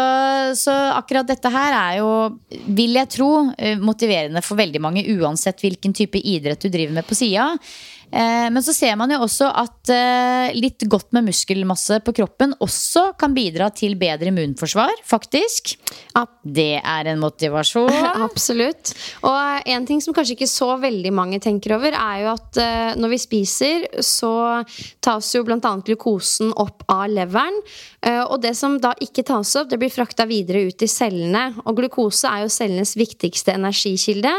[SPEAKER 2] så, akkurat dette her er jo, vil jeg tro, eh, motiverende for veldig mange uansett hvilken type idrett du driver med på sida. Eh, men så ser man jo også at eh, litt godt med muskelmasse på kroppen også kan bidra til bedre immunforsvar, faktisk.
[SPEAKER 1] Ja.
[SPEAKER 2] Det er en motivasjon.
[SPEAKER 1] Absolutt. Og en ting som kanskje ikke så veldig mange tenker over, er jo at eh, når vi spiser, så tas jo bl.a. glukosen opp av leveren. Eh, og det som da ikke tas opp, det blir frakta videre ut i cellene. Og glukose er jo cellenes viktigste energikilde.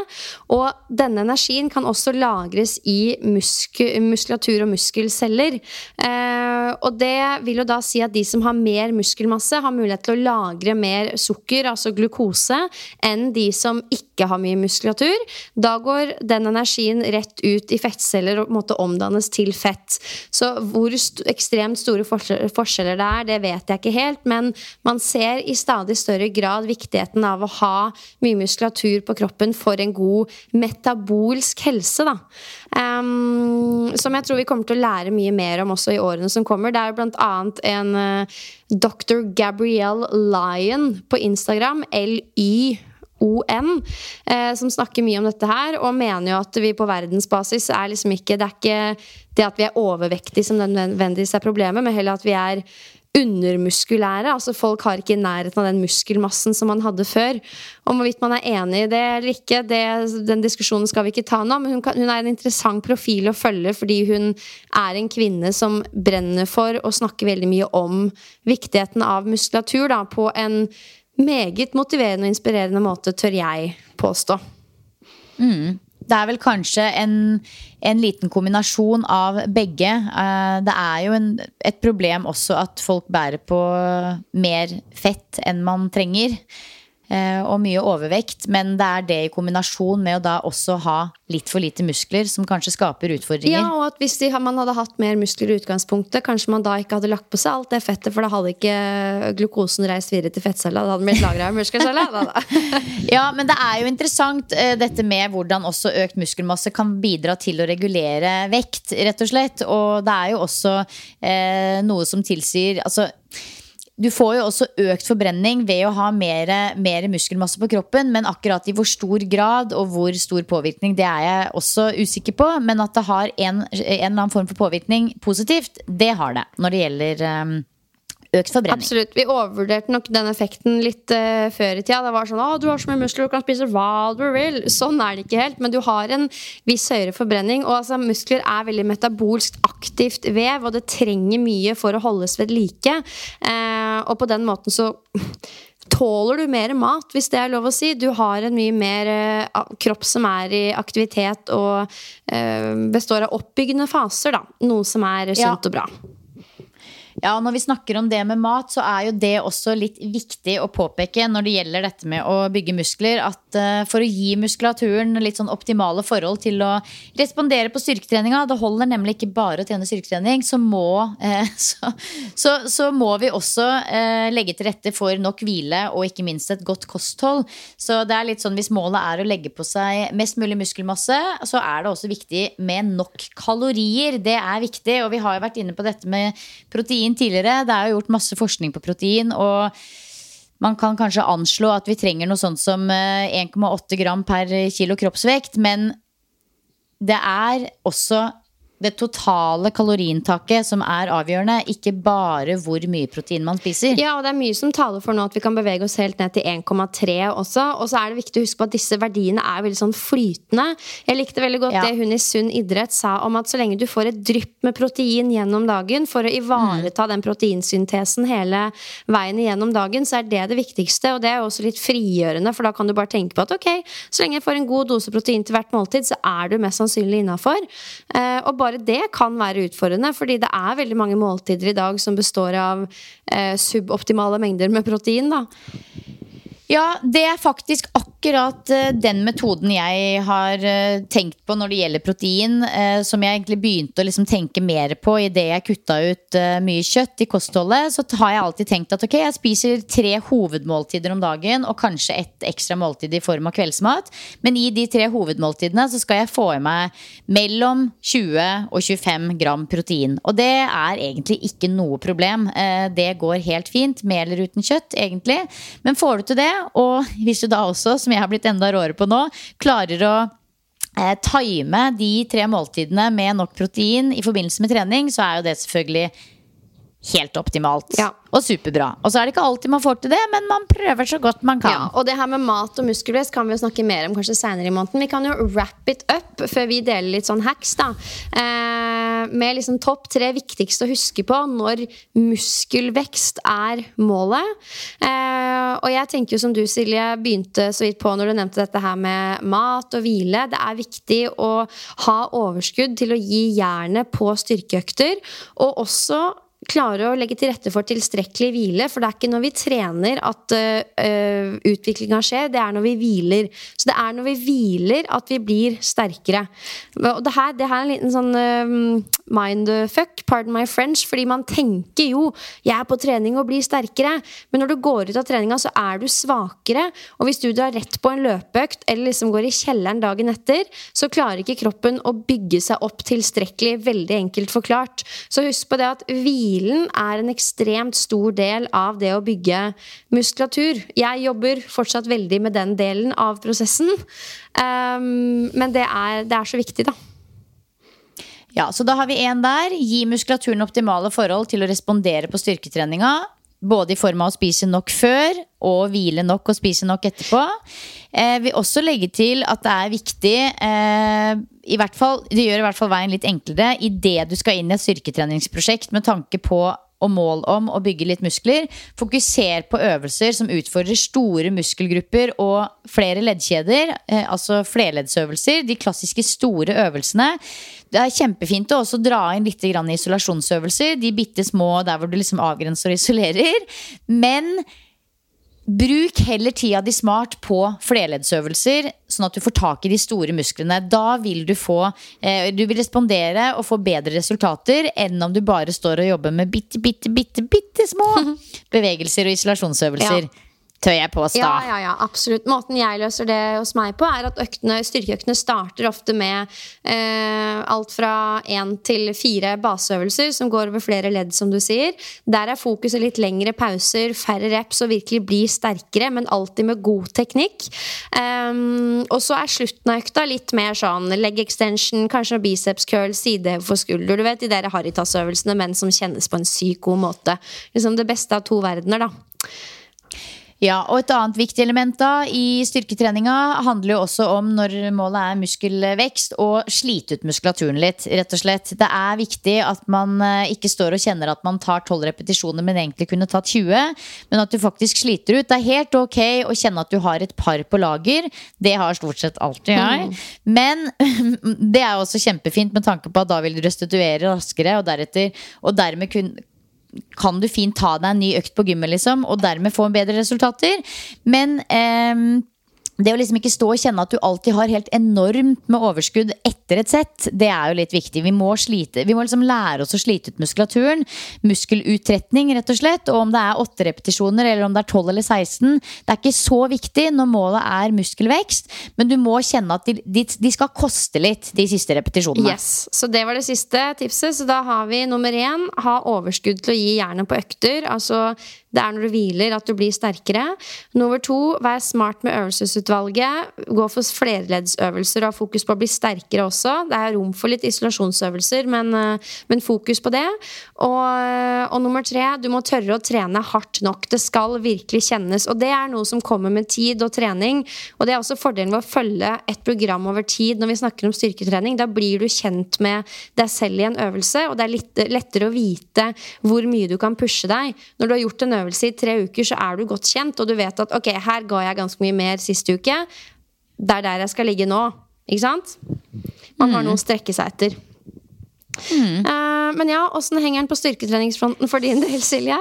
[SPEAKER 1] Og denne energien kan også lagres i musk muskulatur og muskelceller. Eh, og det vil jo da si at de som har mer muskelmasse, har mulighet til å lagre mer sukker, altså glukose, enn de som ikke har mye muskulatur. Da går den energien rett ut i fettceller og måte omdannes til fett. Så hvor st ekstremt store forskjeller det er, det vet jeg ikke helt, men man ser i stadig større grad viktigheten av å ha mye muskulatur på kroppen for en god metabolsk helse. Da. Um, som jeg tror vi kommer til å lære mye mer om også i årene som kommer. Det er jo blant annet en uh, Dr. Gabrielle Lyon på Instagram, LY. ON, eh, som snakker mye om dette her, og mener jo at vi på verdensbasis er liksom ikke Det er ikke det at vi er overvektige som nødvendigvis er problemet, men heller at vi er undermuskulære. altså Folk har ikke i nærheten av den muskelmassen som man hadde før. Om hvorvidt man er enig i det eller ikke, det, den diskusjonen skal vi ikke ta nå. Men hun, kan, hun, er en interessant profil å følge fordi hun er en kvinne som brenner for å snakke veldig mye om viktigheten av muskulatur da, på en meget motiverende og inspirerende måte, tør jeg påstå.
[SPEAKER 2] Mm. Det er vel kanskje en, en, liten kombinasjon av begge. Eh, det er jo en, et problem også at folk bærer på mer fett enn man trenger. Eh, og mye overvekt. Men det er det i kombinasjon med å da også ha litt for lite muskler som kanskje skaper utfordringer.
[SPEAKER 1] Ja, og at hvis de, man hadde hatt mer muskler i utgangspunktet, kanskje man da ikke hadde lagt på seg alt det fettet, for da hadde ikke glukosen reist videre til fettcella. Da hadde den blitt lagra i muskelcella.
[SPEAKER 2] ja, men det er jo interessant uh, dette med hvordan også økt muskelmasse kan bidra til å regulere vekt, rett og slett. Og det er jo også eh, noe som tilsier altså du får jo også økt forbrenning ved å ha mer, mer, muskelmasse på kroppen. Men akkurat i hvor stor grad og hvor stor påvirkning, det er jeg også usikker på. Men at det har en, en eller annen form for påvirkning positivt, det har det når det gjelder um, økt forbrenning.
[SPEAKER 1] Absolutt. Vi overvurderte nok den effekten litt uh, før i tida. Det var sånn å, du har så mye muskler, du kan spise hva du vil. Sånn er det ikke helt. Men du har en viss høyere forbrenning. Og altså, muskler er veldig metabolsk aktivt vev, og det trenger mye for å holdes ved like. Uh, og på den måten så tåler du mer mat, hvis det er lov å si. Du har en mye mer uh, kropp som er i aktivitet og uh, består av oppbyggende faser, da. Noe som er sunt ja. og bra.
[SPEAKER 2] Ja, når vi snakker om det med mat, så er jo det også litt viktig å påpeke når det gjelder dette med å bygge muskler, at uh, for å gi muskulaturen litt sånn optimale forhold til å respondere på styrketreninga, det holder nemlig ikke bare å trene styrketrening, så må, uh, så, så, så, må vi også uh, legge til rette for nok hvile og ikke minst et godt kosthold. Så det er litt sånn hvis målet er å legge på seg mest mulig muskelmasse, så er det også viktig med nok kalorier. Det er viktig, og vi har jo vært inne på dette med protein protein tidligere. Det er jo gjort masse forskning på protein. og man kan kanskje anslå at vi trenger noe sånt som 1,8 eh, gram per kilo kroppsvekt. Men det er også det totale kaloriinntaket som er avgjørende, ikke bare hvor mye protein man spiser.
[SPEAKER 1] Ja, og det er mye som taler for nå at vi kan bevege oss helt ned til 1,3 også. Og så er det viktig å huske på at disse verdiene er veldig sånn flytende. Jeg likte veldig godt ja. det hun i Sunn idrett sa om at så lenge du får et drypp med protein gjennom dagen for å ivareta mm. den proteinsyntesen hele veien gjennom dagen, så er det det viktigste. Og det er jo også litt frigjørende, for da kan du bare tenke på at ok, så lenge jeg får en god dose protein til hvert måltid, så er du mest sannsynlig innafor. Eh, og bare det kan være utfordrende, fordi det er veldig mange måltider i dag som består av eh, suboptimale mengder med protein. da.
[SPEAKER 2] Ja, det er faktisk akkurat eh, den metoden jeg har eh, tenkt på når det gjelder protein. Eh, som jeg egentlig begynte å liksom tenke mer på idet jeg kutta ut mye kjøtt i kostholdet. Så har jeg alltid tenkt at ok, jeg spiser tre hovedmåltider om dagen og kanskje et ekstra måltid i form av kveldsmat. Men i de tre hovedmåltidene så skal jeg få i meg mellom 20 og 25 gram protein. Og det er egentlig ikke noe problem. Det går helt fint med eller uten kjøtt, egentlig. Men får du til det og hvis du da også, som jeg har blitt enda råere på nå, klarer å eh, time de tre måltidene med nok protein i forbindelse med trening, så er jo det selvfølgelig helt optimalt.
[SPEAKER 1] Ja.
[SPEAKER 2] Og superbra. Og så er det ikke alltid man får til det, men man prøver så godt man kan.
[SPEAKER 1] Ja, og det her med mat og muskelvest kan vi jo snakke mer om kanskje senere i måneden. Vi kan jo wrap it up før vi deler litt sånn hacks, da. Eh, med liksom topp tre viktigste å huske på når muskelvekst er målet. Eh, og jeg tenker jo som du, Silje, begynte så vidt på når du nevnte dette her med mat og hvile. Det er viktig å ha overskudd til å gi jernet på styrkeøkter. Og også klare å legge til rette for tilstrekkelig hvile. For det er ikke når vi trener at uh, utviklinga skjer, det er når vi hviler. Så det er når vi hviler at vi blir sterkere. Og det her, det her er en liten sånn uh, mindfuck, pardon my French, fordi man tenker jo 'jeg er på trening og blir sterkere', men når du går ut av treninga, så er du svakere. Og hvis du drar rett på en løpeøkt eller liksom går i kjelleren dagen etter, så klarer ikke kroppen å bygge seg opp tilstrekkelig, veldig enkelt forklart. Så husk på det at hvilen er en ekstremt stor del av det å bygge muskulatur. Jeg jobber fortsatt veldig med den delen av prosessen, um, men det er, det er så viktig, da.
[SPEAKER 2] Ja, så da har vi en der. Gi muskulaturen optimale forhold til å respondere på styrketreninga. Både i form av å spise nok før og hvile nok og spise nok etterpå. Eh, vil også legge til at det er viktig eh, i hvert fall, Det gjør i hvert fall veien litt enklere idet du skal inn i et styrketreningsprosjekt med tanke på og mål om å bygge litt muskler. Fokuser på øvelser som utfordrer store muskelgrupper og flere leddkjeder. Eh, altså flerleddsøvelser. De klassiske store øvelsene. Det er kjempefint å også dra inn litt isolasjonsøvelser. De bitte små der hvor du liksom avgrenser og isolerer. Men Bruk heller tida di smart på flerleddsøvelser, sånn at du får tak i de store musklene. Da vil du få eh, Du vil respondere og få bedre resultater enn om du bare står og jobber med bitte, bitte, bitte, bitte små bevegelser og isolasjonsøvelser. Ja tør jeg påstå.
[SPEAKER 1] Ja, ja, ja, absolutt. Måten jeg løser det hos meg på, er at øktene, styrkeøktene starter ofte med eh, alt fra én til fire baseøvelser som går over flere ledd, som du sier. Der er fokuset litt lengre pauser, færre reps og virkelig bli sterkere, men alltid med god teknikk. Um, og så er slutten av økta litt mer sånn leg extension, kanskje biceps curl, sidehev for skulder. Du vet de der Haritas-øvelsene, men som kjennes på en sykt god måte. Liksom det beste av to verdener, da.
[SPEAKER 2] Ja, og Et annet viktig element da i styrketreninga handler jo også om når målet er muskelvekst, og slite ut muskulaturen litt. rett og slett. Det er viktig at man eh, ikke står og kjenner at man tar 12 repetisjoner, men egentlig kunne tatt 20. Men at du faktisk sliter ut. Det er helt ok å kjenne at du har et par på lager. Det har stort sett alltid jeg. Mm. Men det er også kjempefint med tanke på at da vil du restituere raskere, og deretter og dermed kunne kan du fint ta deg en ny økt på gymmet, liksom, og dermed få bedre resultater. Men eh, det å liksom ikke stå og kjenne at du alltid har helt enormt med overskudd etter et sett, det er jo litt viktig. Vi må, slite, vi må liksom lære oss å slite ut muskulaturen. Muskelutretning, rett og slett. Og om det er åtte repetisjoner eller om det er 12 eller 16, det er ikke så viktig når målet er muskelvekst. Men du må kjenne at de, de skal koste litt, de siste repetisjonene.
[SPEAKER 1] Yes, Så det var det siste tipset. Så da har vi nummer én ha overskudd til å gi jernet på økter. Altså det er når du hviler at du blir sterkere. Nummer to, vær smart med øvelsesutvalget. Gå for flerleddsøvelser og ha fokus på å bli sterkere også. Det er rom for litt isolasjonsøvelser, men, eh, men fokus på det. Og, og, nummer tre, du må tørre å trene hardt nok. Det skal virkelig kjennes. Og det er noe som kommer med tid og trening. Og det er også fordelen ved å følge et program over tid når vi snakker om styrketrening. Da blir du kjent med deg selv i en øvelse, og det er litt lettere å vite hvor mye du kan pushe deg. Når du har gjort en øvelse øvelse i tre uker, så er du godt kjent, og du vet at ok, her ga jeg ganske mye mer siste uke. Det er der jeg skal ligge nå. Ikke sant? Man har mm. noe å strekke seg etter. Mm. Uh, men ja, åssen henger den på styrketreningsfronten for din del, Silje?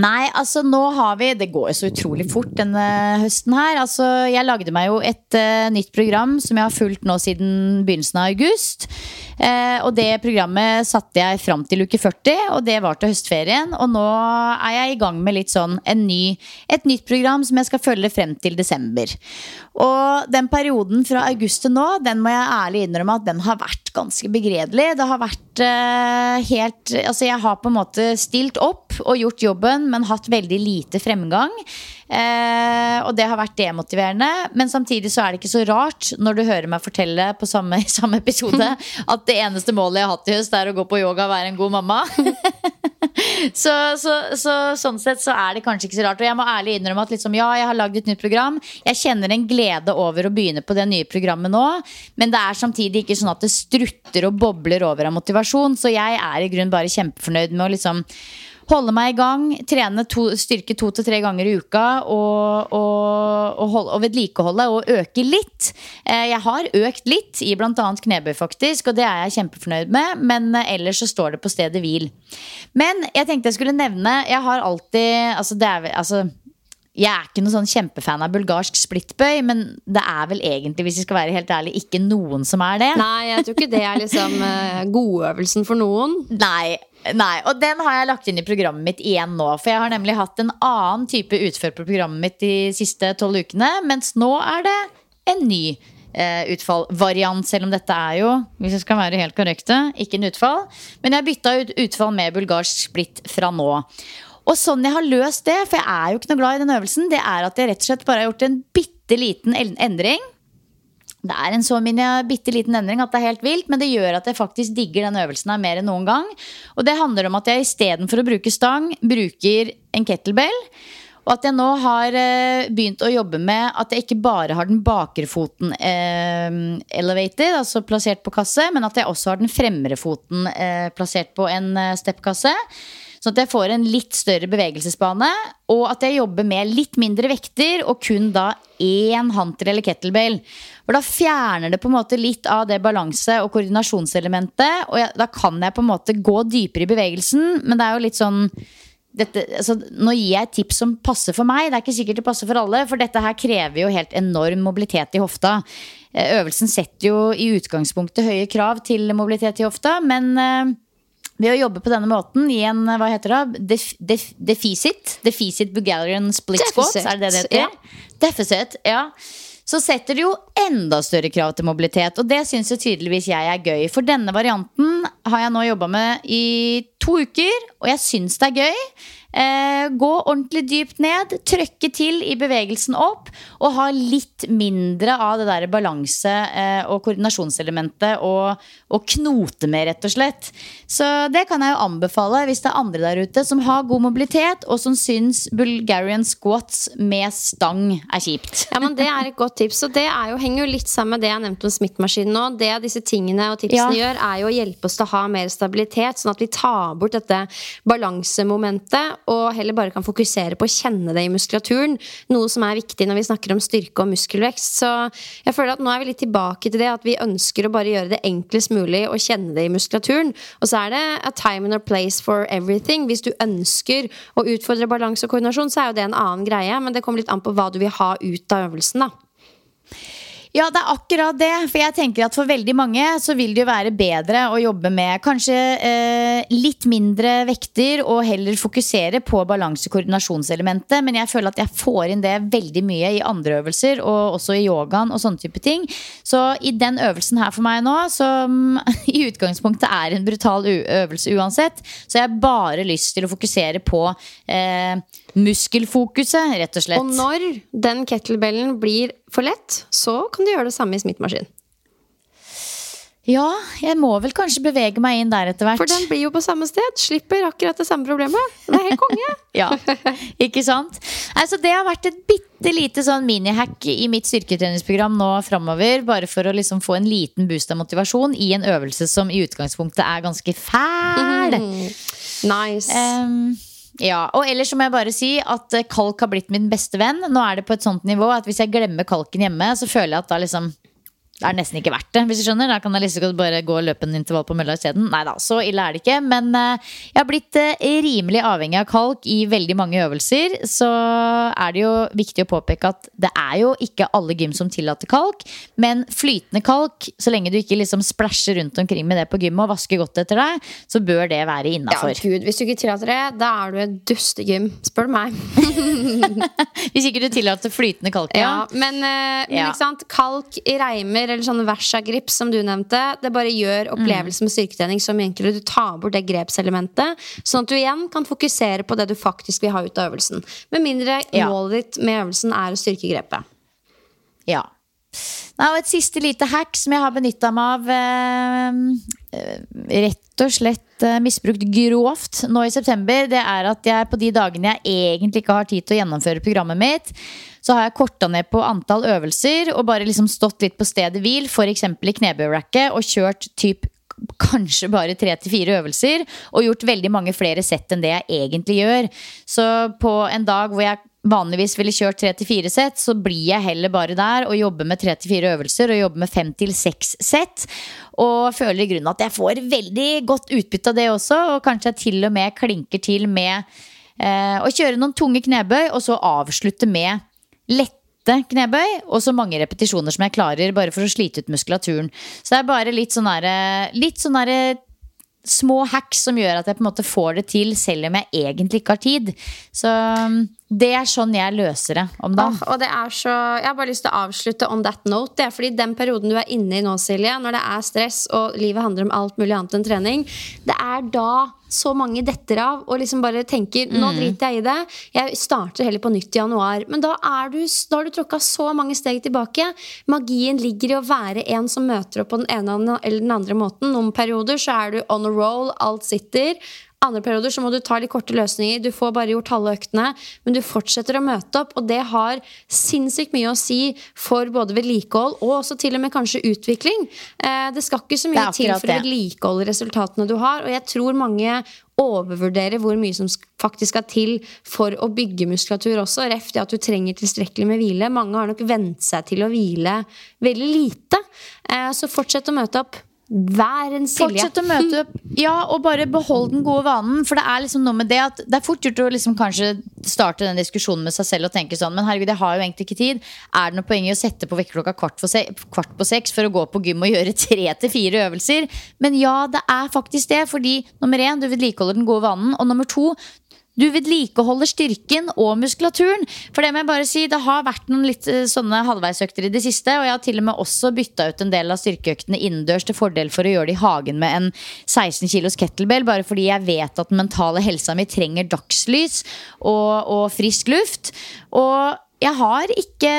[SPEAKER 2] Nei, altså nå har vi Det går jo så utrolig fort denne høsten her. Altså, jeg lagde meg jo et uh, nytt program som jeg har fulgt nå siden begynnelsen av august. Uh, og det programmet satte jeg fram til uke 40, og det var til høstferien. Og nå er jeg i gang med litt sånn ny, et nytt program som jeg skal følge frem til desember. Og den perioden fra august til nå, den må jeg ærlig innrømme at den har vært ganske begredelig. Det har vært uh, helt Altså, jeg har på en måte stilt opp og gjort jobben, men hatt veldig lite fremgang. Eh, og det har vært demotiverende. Men samtidig så er det ikke så rart når du hører meg fortelle på samme, samme episode at det eneste målet jeg har hatt i høst, er å gå på yoga og være en god mamma. så, så, så, sånn sett så er det kanskje ikke så rart. Og jeg må ærlig innrømme at liksom, ja, jeg har lagd et nytt program. Jeg kjenner en glede over å begynne på det nye programmet nå. Men det er samtidig ikke sånn at det strutter og bobler over av motivasjon. Så jeg er i grunnen bare kjempefornøyd med å liksom holde meg i gang, trene to, styrke to til tre ganger i uka og, og, og, og vedlikeholde og øke litt. Eh, jeg har økt litt i bl.a. knebøy, faktisk, og det er jeg kjempefornøyd med. Men eh, ellers så står det på stedet hvil. Men jeg tenkte jeg skulle nevne Jeg har alltid altså det er, altså, jeg er ikke noen sånn kjempefan av bulgarsk splittbøy, men det er vel egentlig, hvis vi skal være helt ærlig, ikke noen som er det.
[SPEAKER 1] Nei, jeg tror ikke det er liksom uh, godøvelsen for noen.
[SPEAKER 2] Nei, nei, og den har jeg lagt inn i programmet mitt igjen nå. For jeg har nemlig hatt en annen type utfør på programmet mitt de siste tolv ukene, mens nå er det en ny Uh, utfallvariant, selv om dette er jo, hvis jeg skal være helt korrekte, ikke en utfall. Men jeg bytta ut utfall med bulgarsk splitt fra nå. Og sånn jeg har løst det, for jeg er jo ikke noe glad i den øvelsen, det er at jeg rett og slett bare har gjort en bitte liten endring. Det er en så bitte liten endring at det er helt vilt, men det gjør at jeg faktisk digger den øvelsen her mer enn noen gang. Og det handler om at jeg istedenfor å bruke stang, bruker en kettlebell. Og at jeg nå har eh, begynt å jobbe med at jeg ikke bare har den bakre foten eh, elevated, altså plassert på kasse, men at jeg også har den fremre foten eh, plassert på en eh, steppkasse. Sånn at jeg får en litt større bevegelsesbane, og at jeg jobber med litt mindre vekter og kun da én hunter eller kettlebell. For da fjerner det på en måte litt av det balanse- og koordinasjonselementet. Og jeg, da kan jeg på en måte gå dypere i bevegelsen, men det er jo litt sånn dette, altså, nå gir jeg et tips som passer for meg. Det er ikke sikkert det passer for alle. For dette her krever jo helt enorm mobilitet i hofta. Eh, øvelsen setter jo i utgangspunktet høye krav til mobilitet i hofta, men eh, ved å jobbe på denne måten i en hva heter det, def, def, deficit, deficit Bulgarian split squat, er det det det heter? Ja. Deficit, ja. Så setter det jo enda større krav til mobilitet, og det syns jo tydeligvis jeg er gøy. For denne varianten har jeg nå jobba med i to uker, og jeg syns det er gøy. Eh, gå ordentlig dypt ned, trøkke til i bevegelsen opp, og ha litt mindre av det der balanse- eh, og koordinasjonselementet og, og, knote med, rett og slett. Så det kan jeg jo anbefale hvis det er andre der ute som har god mobilitet, og som syns Bulgarian squats med stang er kjipt.
[SPEAKER 1] Ja, men Det er et godt tips, og det jo, henger jo litt sammen med det jeg nevnte om smittmaskinen nå. Det disse tingene og tipsene ja. gjør, er jo å hjelpe oss til å ha mer stabilitet, sånn at vi tar bort dette balansemomentet og heller bare kan fokusere på å kjenne det i muskulaturen. Noe som er viktig når vi snakker om styrke og muskelvekst. Så jeg føler at nå er vi litt tilbake til det at vi ønsker å bare gjøre det enklest mulig å kjenne det i muskulaturen. Og så er det a time and a place for everything. Hvis du ønsker å utfordre balanse og koordinasjon, så er jo det en annen greie, men det kommer litt an på hva du vil ha ut av øvelsen, da.
[SPEAKER 2] Ja, det er akkurat det. For jeg tenker at for veldig mange så vil det jo være bedre å jobbe med kanskje eh, litt mindre vekter og heller fokusere på balanse-koordinasjonselementet. Men jeg føler at jeg får inn det veldig mye i andre øvelser, og også i yogaen og sånne type ting. Så i den øvelsen her for meg nå, som i utgangspunktet er en brutal øvelse uansett, så jeg har bare lyst til å fokusere på eh, muskelfokuset, rett og slett.
[SPEAKER 1] Og når den kettlebellen blir for lett, så kan du gjøre det samme i smittmaskin.
[SPEAKER 2] Ja, jeg må vel kanskje bevege meg inn der etter hvert.
[SPEAKER 1] For den blir jo på samme sted. Slipper akkurat det samme problemet. Det er helt konge.
[SPEAKER 2] ja, ikke sant? Altså, det har vært et bitte lite sånn minihack i mitt styrketreningsprogram nå framover. Bare for å liksom få en liten boost av motivasjon i en øvelse som i utgangspunktet er ganske fæl. Mm.
[SPEAKER 1] Nice. Um,
[SPEAKER 2] ja, og ellers må jeg bare si at kalk har blitt min beste venn. Nå er det på et sånt nivå at hvis jeg glemmer kalken hjemme, så føler jeg at da liksom det er nesten ikke verdt det. hvis du skjønner Da kan jeg liksom bare gå og løpe en intervall på mølla isteden. Nei da, så ille er det ikke. Men uh, jeg har blitt uh, rimelig avhengig av kalk i veldig mange øvelser. Så er det jo viktig å påpeke at det er jo ikke alle gym som tillater kalk. Men flytende kalk, så lenge du ikke liksom splæsjer rundt omkring med det på gymmet og vasker godt etter deg, så bør det være innafor.
[SPEAKER 1] Ja, Gud, hvis du ikke tillater det, da er du et dustegym. Spør du meg.
[SPEAKER 2] hvis ikke du tillater flytende kalk, ja.
[SPEAKER 1] ja men, uh, men ja. ikke sant, kalk reimer eller sånn versa-grip som du nevnte. Det bare gjør opplevelsen med styrketrening så mye enklere. Du tar bort det grepselementet, sånn at du igjen kan fokusere på det du faktisk vil ha ut av øvelsen. Med mindre ja. målet ditt med øvelsen er å styrke grepet.
[SPEAKER 2] Ja. og et siste lite hack som jeg har benytta meg av. Eh, rett og slett eh, misbrukt grovt nå i september, det er at jeg på de dagene jeg egentlig ikke har tid til å gjennomføre programmet mitt, så har jeg korta ned på antall øvelser og bare liksom stått litt på stedet hvil, f.eks. i knebøyracket, og kjørt typ kanskje bare tre til fire øvelser, og gjort veldig mange flere sett enn det jeg egentlig gjør. Så på en dag hvor jeg vanligvis ville kjørt tre til fire sett, så blir jeg heller bare der og jobber med tre til fire øvelser og jobber med fem til seks sett. Og føler i grunnen at jeg får veldig godt utbytte av det også, og kanskje jeg til og med klinker til med eh, å kjøre noen tunge knebøy, og så avslutte med lette knebøy og så mange repetisjoner som jeg klarer, bare for å slite ut muskulaturen. Så det er bare litt sånn derre Litt sånn derre små hacks som gjør at jeg på en måte får det til, selv om jeg egentlig ikke har tid. Så um, det er sånn jeg løser det om dagen.
[SPEAKER 1] Åh, og det er så, Jeg har bare lyst til å avslutte on that note. Det er fordi den perioden du er inne i nå, Silje, når det er stress og livet handler om alt mulig annet enn trening, det er da så mange detter av og liksom bare tenker nå driter jeg i det. Jeg starter heller på nytt i januar. Men da, er du, da har du tråkka så mange steg tilbake. Magien ligger i å være en som møter opp på den ene eller den andre måten. Noen perioder så er du on a roll, alt sitter. Andre perioder så må du ta litt korte løsninger. Du får bare gjort halve øktene, men du fortsetter å møte opp. Og det har sinnssykt mye å si for både vedlikehold og også til og med kanskje utvikling. Eh, det skal ikke så mye til for å vedlikeholde resultatene du har. Og jeg tror mange overvurderer hvor mye som faktisk skal til for å bygge muskulatur også. Ref det at du trenger tilstrekkelig med hvile. Mange har nok vent seg til å hvile veldig lite. Eh, Så fortsett å møte opp. Vær en Silje.
[SPEAKER 2] Fortsett å møte opp. Ja, og bare behold den gode vanen. For det er liksom noe med det at det er fort gjort å liksom kanskje starte den diskusjonen med seg selv og tenke sånn Men herregud, jeg har jo egentlig ikke tid. Er det noe poeng i å sette på vekkerklokka kvart, kvart på seks for å gå på gym og gjøre tre til fire øvelser? Men ja, det er faktisk det. Fordi nummer én, du vedlikeholder den gode vanen. Og nummer to, du vedlikeholder styrken og muskulaturen. For det må jeg bare si, det har vært noen litt eh, sånne halvveisøkter i det siste. Og jeg har til og med også bytta ut en del av styrkeøktene innendørs til fordel for å gjøre det i hagen med en 16 kilos kettlebell. Bare fordi jeg vet at den mentale helsa mi trenger dagslys og, og frisk luft. Og jeg har ikke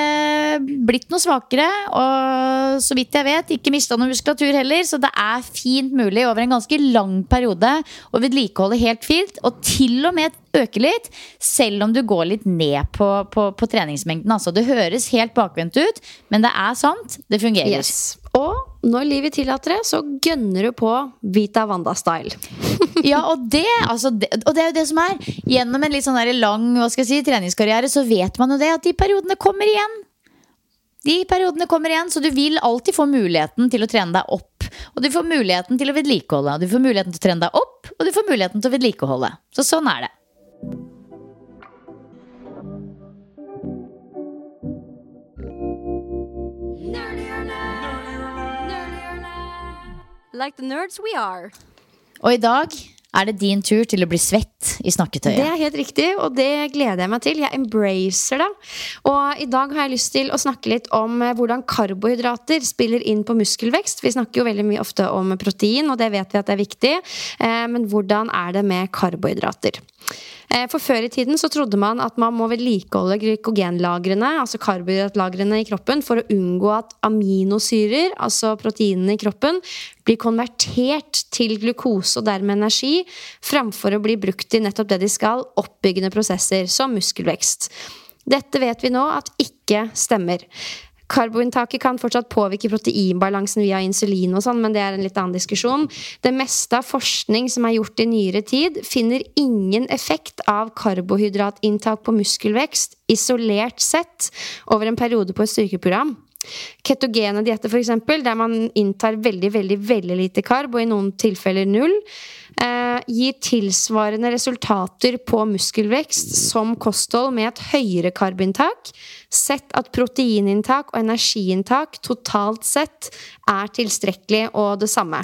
[SPEAKER 2] blitt noe svakere, og så vidt jeg vet, ikke mista noe muskulatur heller. Så det er fint mulig over en ganske lang periode å vedlikeholde helt fint, og til og med øke litt, selv om du går litt ned på, på, på treningsmengden. Altså, det høres helt bakvendt ut, men det er sant. Det fungerer.
[SPEAKER 1] Yes. Og når livet tillater det, så gønner du på Vita Wanda-style.
[SPEAKER 2] Ja, og det, altså, det, og det er jo det som er. Gjennom en litt sånn lang hva skal jeg si, treningskarriere så vet man jo det at de periodene kommer igjen. De periodene kommer igjen, så du vil alltid få muligheten til å trene deg opp. Og du får muligheten til å vedlikeholde. Du får muligheten til å trene deg opp, og du får muligheten til å vedlikeholde. Så sånn er det.
[SPEAKER 3] Like the nerds we are.
[SPEAKER 2] Og i dag er det din tur til å bli svett i
[SPEAKER 1] Det er helt riktig, og det gleder jeg meg til. Jeg embracer det. Og i dag har jeg lyst til å snakke litt om eh, hvordan karbohydrater spiller inn på muskelvekst. Vi snakker jo veldig mye ofte om protein, og det vet vi at det er viktig. Eh, Men hvordan er det med karbohydrater? Eh, For før i tiden så trodde man at man må vedlikeholde glykogenlagrene, altså karbohydratlagrene i kroppen, for å unngå at aminosyrer, altså proteinene i kroppen, blir konvertert til glukose og dermed energi, framfor å bli brukt i nettopp det de skal, oppbyggende prosesser, som muskelvekst. Dette vet vi nå at ikke stemmer. Karboinntaket kan fortsatt påvirke proteinbalansen via insulin, og sånn, men det er en litt annen diskusjon. Det meste av forskning som er gjort i nyere tid, finner ingen effekt av karbohydratinntak på muskelvekst isolert sett over en periode på et styrkeprogram. Ketogene dietter, f.eks., der man inntar veldig veldig, veldig lite karb, og i noen tilfeller null, eh, gir tilsvarende resultater på muskelvekst som kosthold med et høyere karbinntak, sett at proteininntak og energiinntak totalt sett er tilstrekkelig og det samme.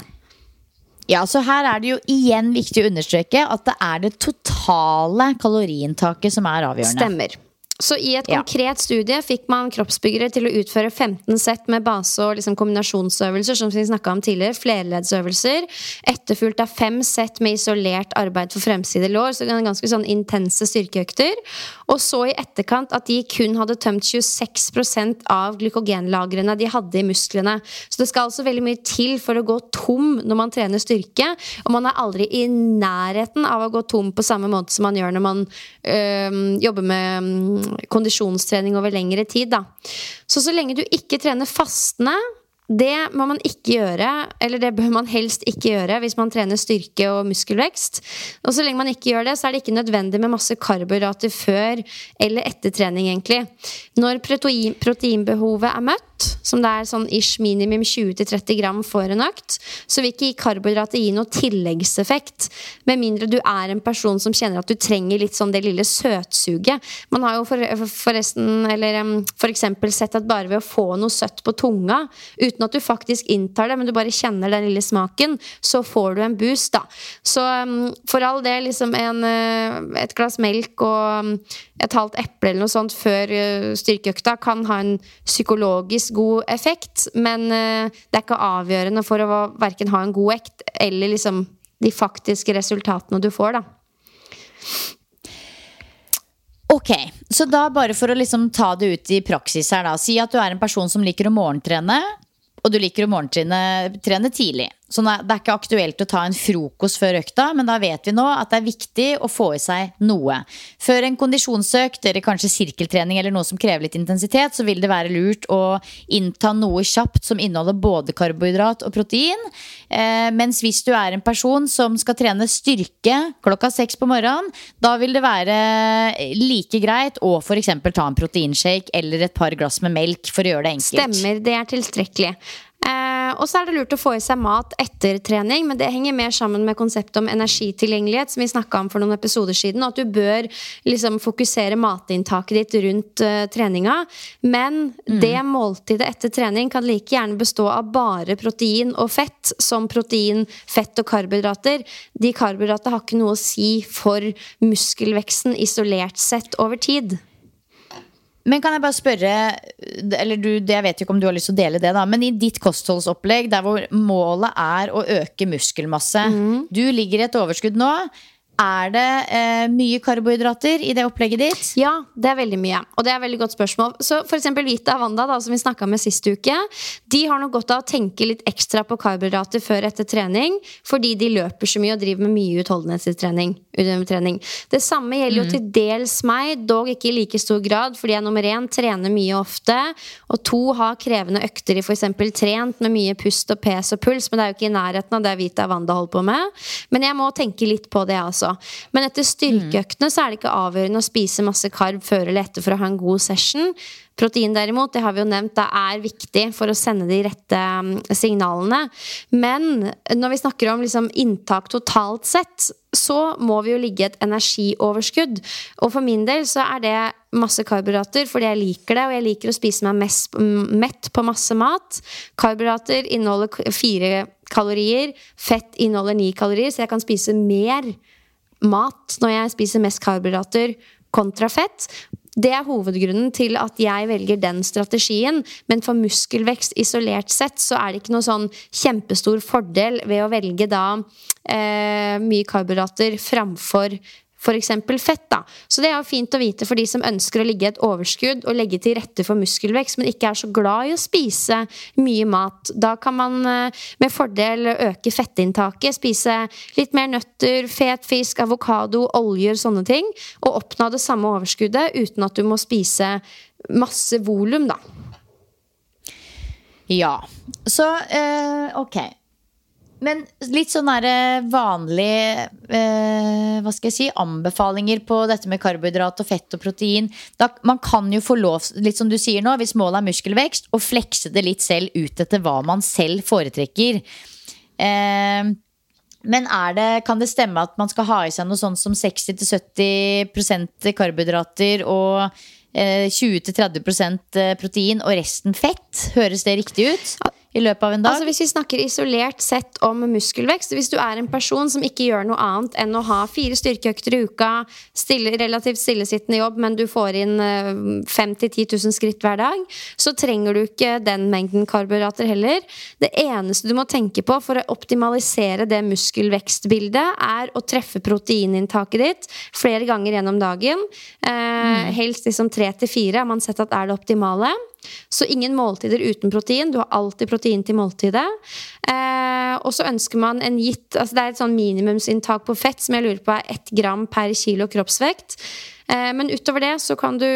[SPEAKER 2] Ja, så her er det jo igjen viktig å understreke at det er det totale kaloriinntaket som er avgjørende.
[SPEAKER 1] Stemmer. Så i et
[SPEAKER 2] Ja.
[SPEAKER 1] konkret studie fikk man kroppsbyggere til å utføre 15 sett med base- og liksom kombinasjonsøvelser, som vi snakka om tidligere, flerleddsøvelser, etterfulgt av fem sett med isolert arbeid for fremside lår, så ganske sånn intense styrkeøkter. Og så i etterkant at de kun hadde tømt 26% av glykogenlagrene de hadde i musklene. Så det skal altså veldig mye til for å gå tom når man trener styrke, og man er aldri i nærheten av å gå tom på samme måte som man gjør når man øh, jobber med kondisjonstrening over lengre tid. Da. Så så lenge du ikke trener fastende, det må man ikke gjøre, eller det bør man helst ikke gjøre hvis man trener styrke og muskelvekst. Og så lenge man ikke gjør det, så er det ikke nødvendig med masse karbohydrater før eller etter trening, egentlig. Når protein, proteinbehovet er møtt, som det er sånn ish minimum 20-30 gram for en økt, så vil ikke karbohydrater gi noe tilleggseffekt. Med mindre du er en person som kjenner at du trenger litt sånn det lille søtsuget. Man har jo for, forresten, eller for eksempel sett at bare ved å få noe søtt på tunga, uten at du faktisk inntar det, men du bare kjenner den lille smaken, så får du en boost, da. Så um, for all del, liksom en, eh, et glass melk og em, et halvt eple eller noe sånt før uh, styrkeøkta kan ha en psykologisk god effekt, men uh, det er ikke avgjørende for å verken ha en god ekt eller liksom de faktiske resultatene du får, da.
[SPEAKER 2] Ok, så da bare for å liksom ta det ut i praksis her da. Si at du er en person som liker å morgentrene, og du liker å morgentrene trene tidlig. Så det er ikke aktuelt å ta en frokost før økta, men da vet vi nå at det er viktig å få i seg noe. Før en kondisjonsøkt eller kanskje sirkeltrening eller noe som krever litt intensitet, så vil det være lurt å innta noe kjapt som inneholder både karbohydrat og protein. Eh, mens hvis du er en person som skal trene styrke klokka seks på morgenen, da vil det være like greit å f.eks. ta en proteinshake eller et par glass med melk for å gjøre det enkelt.
[SPEAKER 1] Stemmer, det er tilstrekkelig. Eh, og så er det lurt å få i seg mat etter trening, men det henger mer sammen med konseptet om energitilgjengelighet, som vi snakka om for noen episoder siden, og at du bør liksom fokusere matinntaket ditt rundt uh, treninga. Men det måltidet etter trening kan like gjerne bestå av bare protein og fett, som protein, fett og karbohydrater. De karbohydratene har ikke noe å si for muskelveksten isolert sett over tid.
[SPEAKER 2] Men kan jeg bare spørre, eller du, jeg vet ikke om du har lyst til å dele det, da, men i ditt kostholdsopplegg, der hvor målet er å øke muskelmasse, du ligger i et overskudd nå. Er det eh, mye karbohydrater i det opplegget ditt?
[SPEAKER 1] Ja, det er veldig mye. Og det er et veldig godt spørsmål. Så for eksempel Vita Wanda, da, som vi snakka med sist uke, de har nok godt av å tenke litt ekstra på karbohydrater før etter trening, fordi de løper så mye og driver med mye utholdenhetstrening. Det samme gjelder jo til dels meg, dog ikke i like stor grad, fordi jeg nummer én trener mye ofte, og to har krevende økter i f.eks. trent med mye pust og pes og puls, men det er jo ikke i nærheten av det Vita Wanda holder på med. Men jeg må tenke litt på det, altså. Men etter styrkeøktene så er det ikke avgjørende å spise masse karb før eller etter for å ha en god session. Protein derimot, det har vi jo nevnt, det er viktig for å sende de rette mm, signalene. Men når vi snakker om liksom inntak totalt sett, så må vi jo ligge et energioverskudd. Og for min del så er det masse karbohydrater fordi jeg liker det, og jeg liker å spise meg mest, mm, mett på masse mat. Karbohydrater inneholder fire kalorier, fett inneholder ni kalorier, så jeg kan spise mer mat når jeg spiser mest karbohydrater kontra fett. Det er hovedgrunnen til at jeg velger den strategien. Men for muskelvekst isolert sett så er det ikke noe sånn kjempestor fordel ved å velge da eh, mye karbohydrater framfor f.eks. fett. da. Så det er jo fint å vite for de som ønsker å ligge et overskudd og legge til rette for muskelvekst, men ikke er så glad i å spise mye mat. Da kan man eh, med fordel øke fettinntaket, spise litt mer nøtter, fet fisk, avokado, oljer, sånne ting, og oppnå det samme overskuddet uten at du må spise masse volum, da.
[SPEAKER 2] Ja. Så eh, ok. Men litt sånn der vanlig eh, Hva skal jeg si anbefalinger på dette med karbohydrat og fett og protein. Da, man kan jo få lov, litt som du sier nå, hvis målet er muskelvekst, å flekse det litt selv ut etter hva man selv foretrekker. Eh, men det, kan det stemme at man skal ha i seg noe sånt som 60-70% karbohydrater og eh, 20-30% protein og resten fett? Høres det riktig ut? I løpet av en dag?
[SPEAKER 1] Altså Hvis vi snakker isolert sett om muskelvekst Hvis du er en person som ikke gjør noe annet enn å ha fire styrkeøkter i uka, stille, relativt stillesittende jobb, men du får inn 5 000-10 000 skritt hver dag, så trenger du ikke den mengden karbohydrater heller. Det eneste du må tenke på for å optimalisere det muskelvekstbildet, er å treffe proteininntaket ditt flere ganger gjennom dagen. Eh, mm. Helst liksom tre til fire har man sett at er det optimale. Så ingen måltider uten protein. Du har alltid protein til måltidet. Eh, og så ønsker man en gitt altså Det er et sånn minimumsinntak på fett som jeg lurer på er ett gram per kilo kroppsvekt. Eh, men utover det så kan du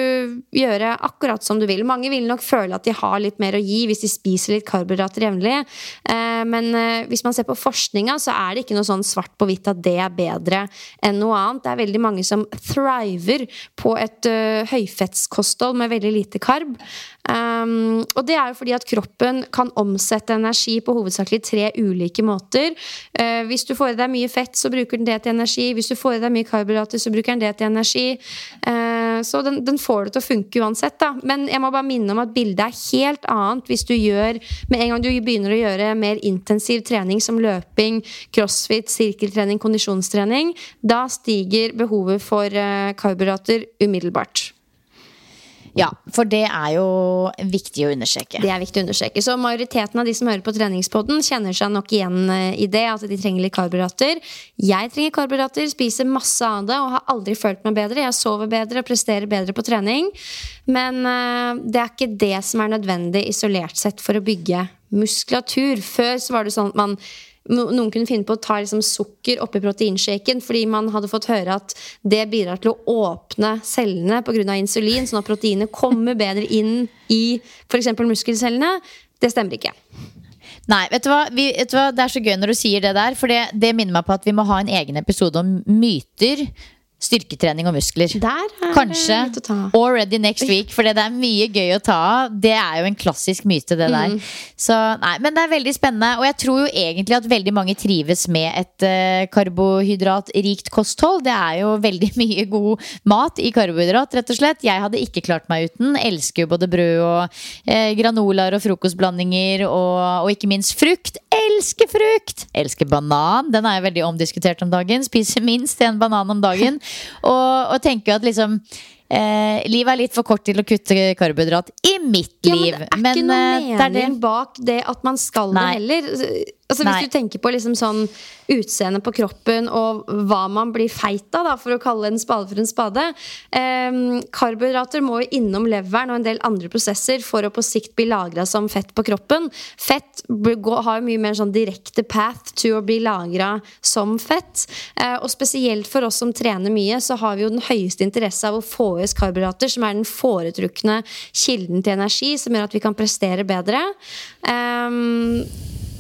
[SPEAKER 1] gjøre akkurat som du vil. Mange vil nok føle at de har litt mer å gi hvis de spiser litt karbohydrater jevnlig. Eh, men eh, hvis man ser på forskninga, så er det ikke noe sånn svart på hvitt at det er bedre enn noe annet. Det er veldig mange som thriver på et høyfettskosthold med veldig lite karb. Um, og det er jo fordi at kroppen kan omsette energi på hovedsakelig tre ulike måter. Uh, hvis du får i deg mye fett, så bruker den det til energi. Hvis du får i deg mye karbohydrater, så bruker den det til energi. Uh, så den, den, får det til å funke uansett, da. Men jeg må bare minne om at bildet er helt annet hvis du gjør Med en gang du begynner å gjøre mer intensiv trening som løping, crossfit, sirkeltrening, kondisjonstrening, da stiger behovet for uh, karbohydrater umiddelbart.
[SPEAKER 2] Ja, for det er jo viktig å understreke.
[SPEAKER 1] Det er viktig å understreke. Så majoriteten av de som hører på treningspodden, kjenner seg nok igjen eh, i det, at de trenger litt karbohydrater. Jeg trenger karbohydrater, spiser masse av det og har aldri følt meg bedre. Jeg sover bedre og presterer bedre på trening. Men uh, det er ikke det som er nødvendig isolert sett for å bygge muskulatur. Før så var det sånn at man noen kunne finne på å ta liksom sukker oppi proteinshaken fordi man hadde fått høre at det bidrar til å åpne cellene pga. insulin, sånn at proteinet kommer bedre inn i f.eks. muskelcellene. Det stemmer ikke.
[SPEAKER 2] Nei, vet du, Vi, vet du, hva? Det er så gøy når du sier det der, for det, det minner meg på at vi må ha en egen episode om myter styrketrening og muskler. Kanskje already next week, for det er mye gøy å ta av. Det er jo en klassisk myte, det der. Mm. Så, nei, men det er veldig spennende. Og jeg tror jo egentlig at veldig mange trives med et uh, karbohydratrikt kosthold. Det er jo veldig mye god mat i karbohydrat, rett og slett. Jeg hadde ikke klart meg uten. Elsker jo både brød og uh, granolaer og frokostblandinger og, og ikke minst frukt. Elsker frukt! Elsker banan. Den er jo veldig omdiskutert om dagen. Spiser minst en banan om dagen. Og, og tenker at liksom Eh, livet er litt for kort til å kutte karbohydrat i mitt liv.
[SPEAKER 1] Ja, men det er ikke noe eh, det. bak det at man skal Nei. det heller. Altså, hvis du tenker på liksom sånn utseende på kroppen og hva man blir feit av, da, for å kalle en spade for en spade eh, Karbohydrater må jo innom leveren og en del andre prosesser for å på sikt bli lagra som fett på kroppen. Fett har jo mye mer sånn direkte path to å bli lagra som fett. Eh, og spesielt for oss som trener mye, så har vi jo den høyeste interesse av å få i oss karbohydrater, som er den foretrukne kilden til energi, som gjør at vi kan prestere bedre. Um,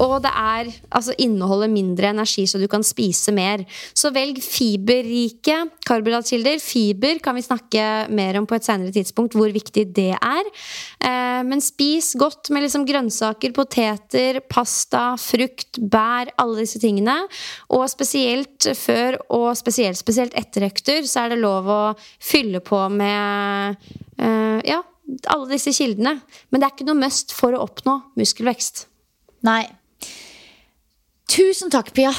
[SPEAKER 1] og det er altså inneholder mindre energi, så du kan spise mer. Så velg fiberrike karbohydratkilder. Fiber kan vi snakke mer om på et senere tidspunkt, hvor viktig det er. Eh, men spis godt med liksom grønnsaker, poteter, pasta, frukt, bær, alle disse tingene. Og spesielt før og spesielt, spesielt etter økter, så er det lov å fylle på med eh, ja, alle disse kildene. Men det er ikke noe must for å oppnå muskelvekst.
[SPEAKER 2] Nei, Tusen takk, Pia.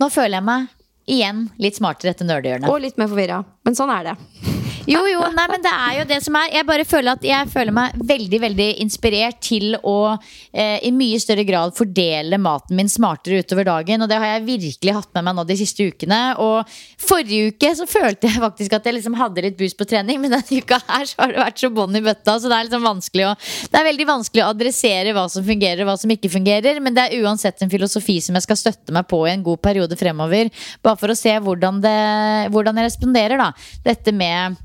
[SPEAKER 2] Nå føler jeg meg igjen litt smartere etter nerdehjørnet.
[SPEAKER 1] Og litt mer forvirra. Men sånn er det.
[SPEAKER 2] Jo, jo, nei, men det er jo det som er. Jeg bare føler at jeg føler meg veldig veldig inspirert til å eh, i mye større grad fordele maten min smartere utover dagen. Og det har jeg virkelig hatt med meg nå de siste ukene. Og forrige uke så følte jeg faktisk at jeg liksom hadde litt boost på trening, men denne uka her så har det vært så bånn i bøtta. Så det er liksom vanskelig å Det er veldig vanskelig å adressere hva som fungerer og hva som ikke fungerer. Men det er uansett en filosofi som jeg skal støtte meg på i en god periode fremover. Bare for å se hvordan, det, hvordan jeg responderer, da. Dette med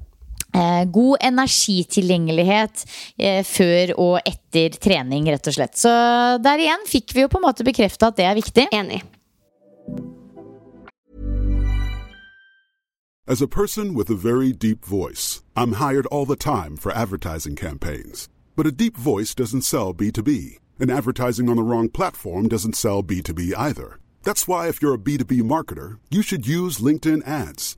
[SPEAKER 2] god energitilgjengelighet eh, før og etter trening, rett og slett. Så der igjen fikk vi jo på en måte bekrefta at det er viktig.
[SPEAKER 1] Enig.
[SPEAKER 4] As a person with a very deep voice, I'm hired all the time for advertising campaigns. But a deep voice doesn't sell B2B, and advertising on the wrong platform doesn't sell B2B either. That's why if you're a B2B marketer, you should use LinkedIn ads.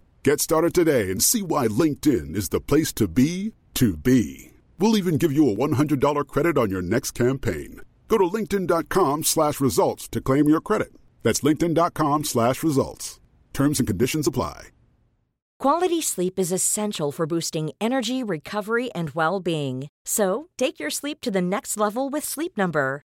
[SPEAKER 4] Get started today and see why LinkedIn is the place to be to be. We'll even give you a $100 credit on your next campaign. Go to linkedin.com slash results to claim your credit. That's linkedin.com slash results. Terms and conditions apply.
[SPEAKER 3] Quality sleep is essential for boosting energy, recovery, and well being. So, take your sleep to the next level with Sleep Number.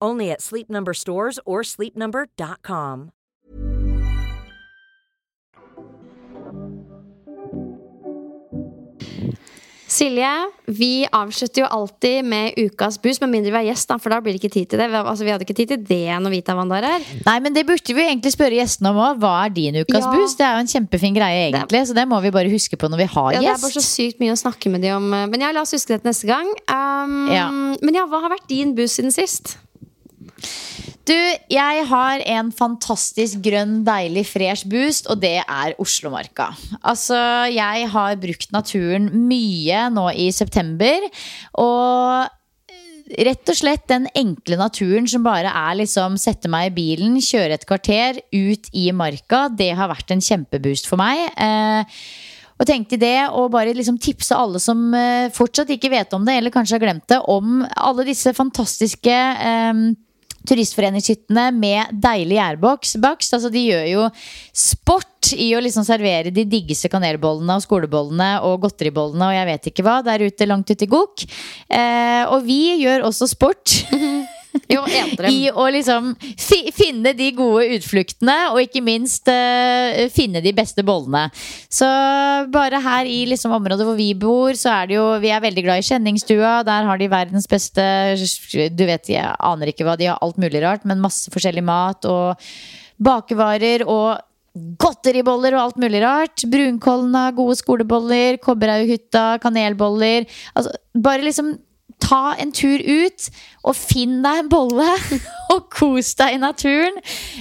[SPEAKER 3] Only at Sleep Number stores or sleepnumber.com.
[SPEAKER 1] Silje, vi avslutter jo alltid med ukas boost, med mindre vi er gjest, da, for da blir det ikke tid til det. Vi, altså, vi hadde ikke tid til det når Vita tar er her.
[SPEAKER 2] Nei, men det burde vi egentlig spørre gjestene om òg. Hva er din ukas
[SPEAKER 1] Ja.
[SPEAKER 2] boost? Det er jo en kjempefin greie, egentlig, så det må vi bare huske på når vi har
[SPEAKER 1] Ja, det er bare så sykt mye å snakke med de om. Men ja, la oss huske det til neste gang. Um,
[SPEAKER 2] Ja.
[SPEAKER 1] Men ja, hva har vært din boost siden sist?
[SPEAKER 2] Du, jeg har en fantastisk grønn, deilig, fresh boost, og det er Oslomarka. Altså, jeg har brukt naturen mye nå i september, og rett og slett den enkle naturen som bare er liksom sette meg i bilen, kjøre et kvarter ut i marka, det har vært en kjempeboost for meg. Eh, og tenkte det, og bare liksom tipse alle som eh, fortsatt ikke vet om det, eller kanskje har glemt det, om alle disse fantastiske eh, turistforeningshyttene med deilig gjærbakst. Altså, de gjør jo sport i å liksom servere de diggeste kanelbollene og skolebollene og godteribollene og jeg vet ikke hva der ute langt ute i Gok. Eh, og vi gjør også sport.
[SPEAKER 1] Jo.
[SPEAKER 2] I å liksom fi, finne de gode utfluktene, og ikke minst uh, finne de beste bollene. Så bare her i liksom området hvor vi bor, så er det jo Vi er veldig glad i Kjenningstua. Der har de verdens beste Du vet, jeg aner ikke hva de har, alt mulig rart, men masse forskjellig mat og bakevarer og Godteriboller og alt mulig rart. Brunkollen har gode skoleboller. Kobberhaughytta, kanelboller. Altså, bare liksom ta en tur ut og finn deg en bolle og kos deg i naturen.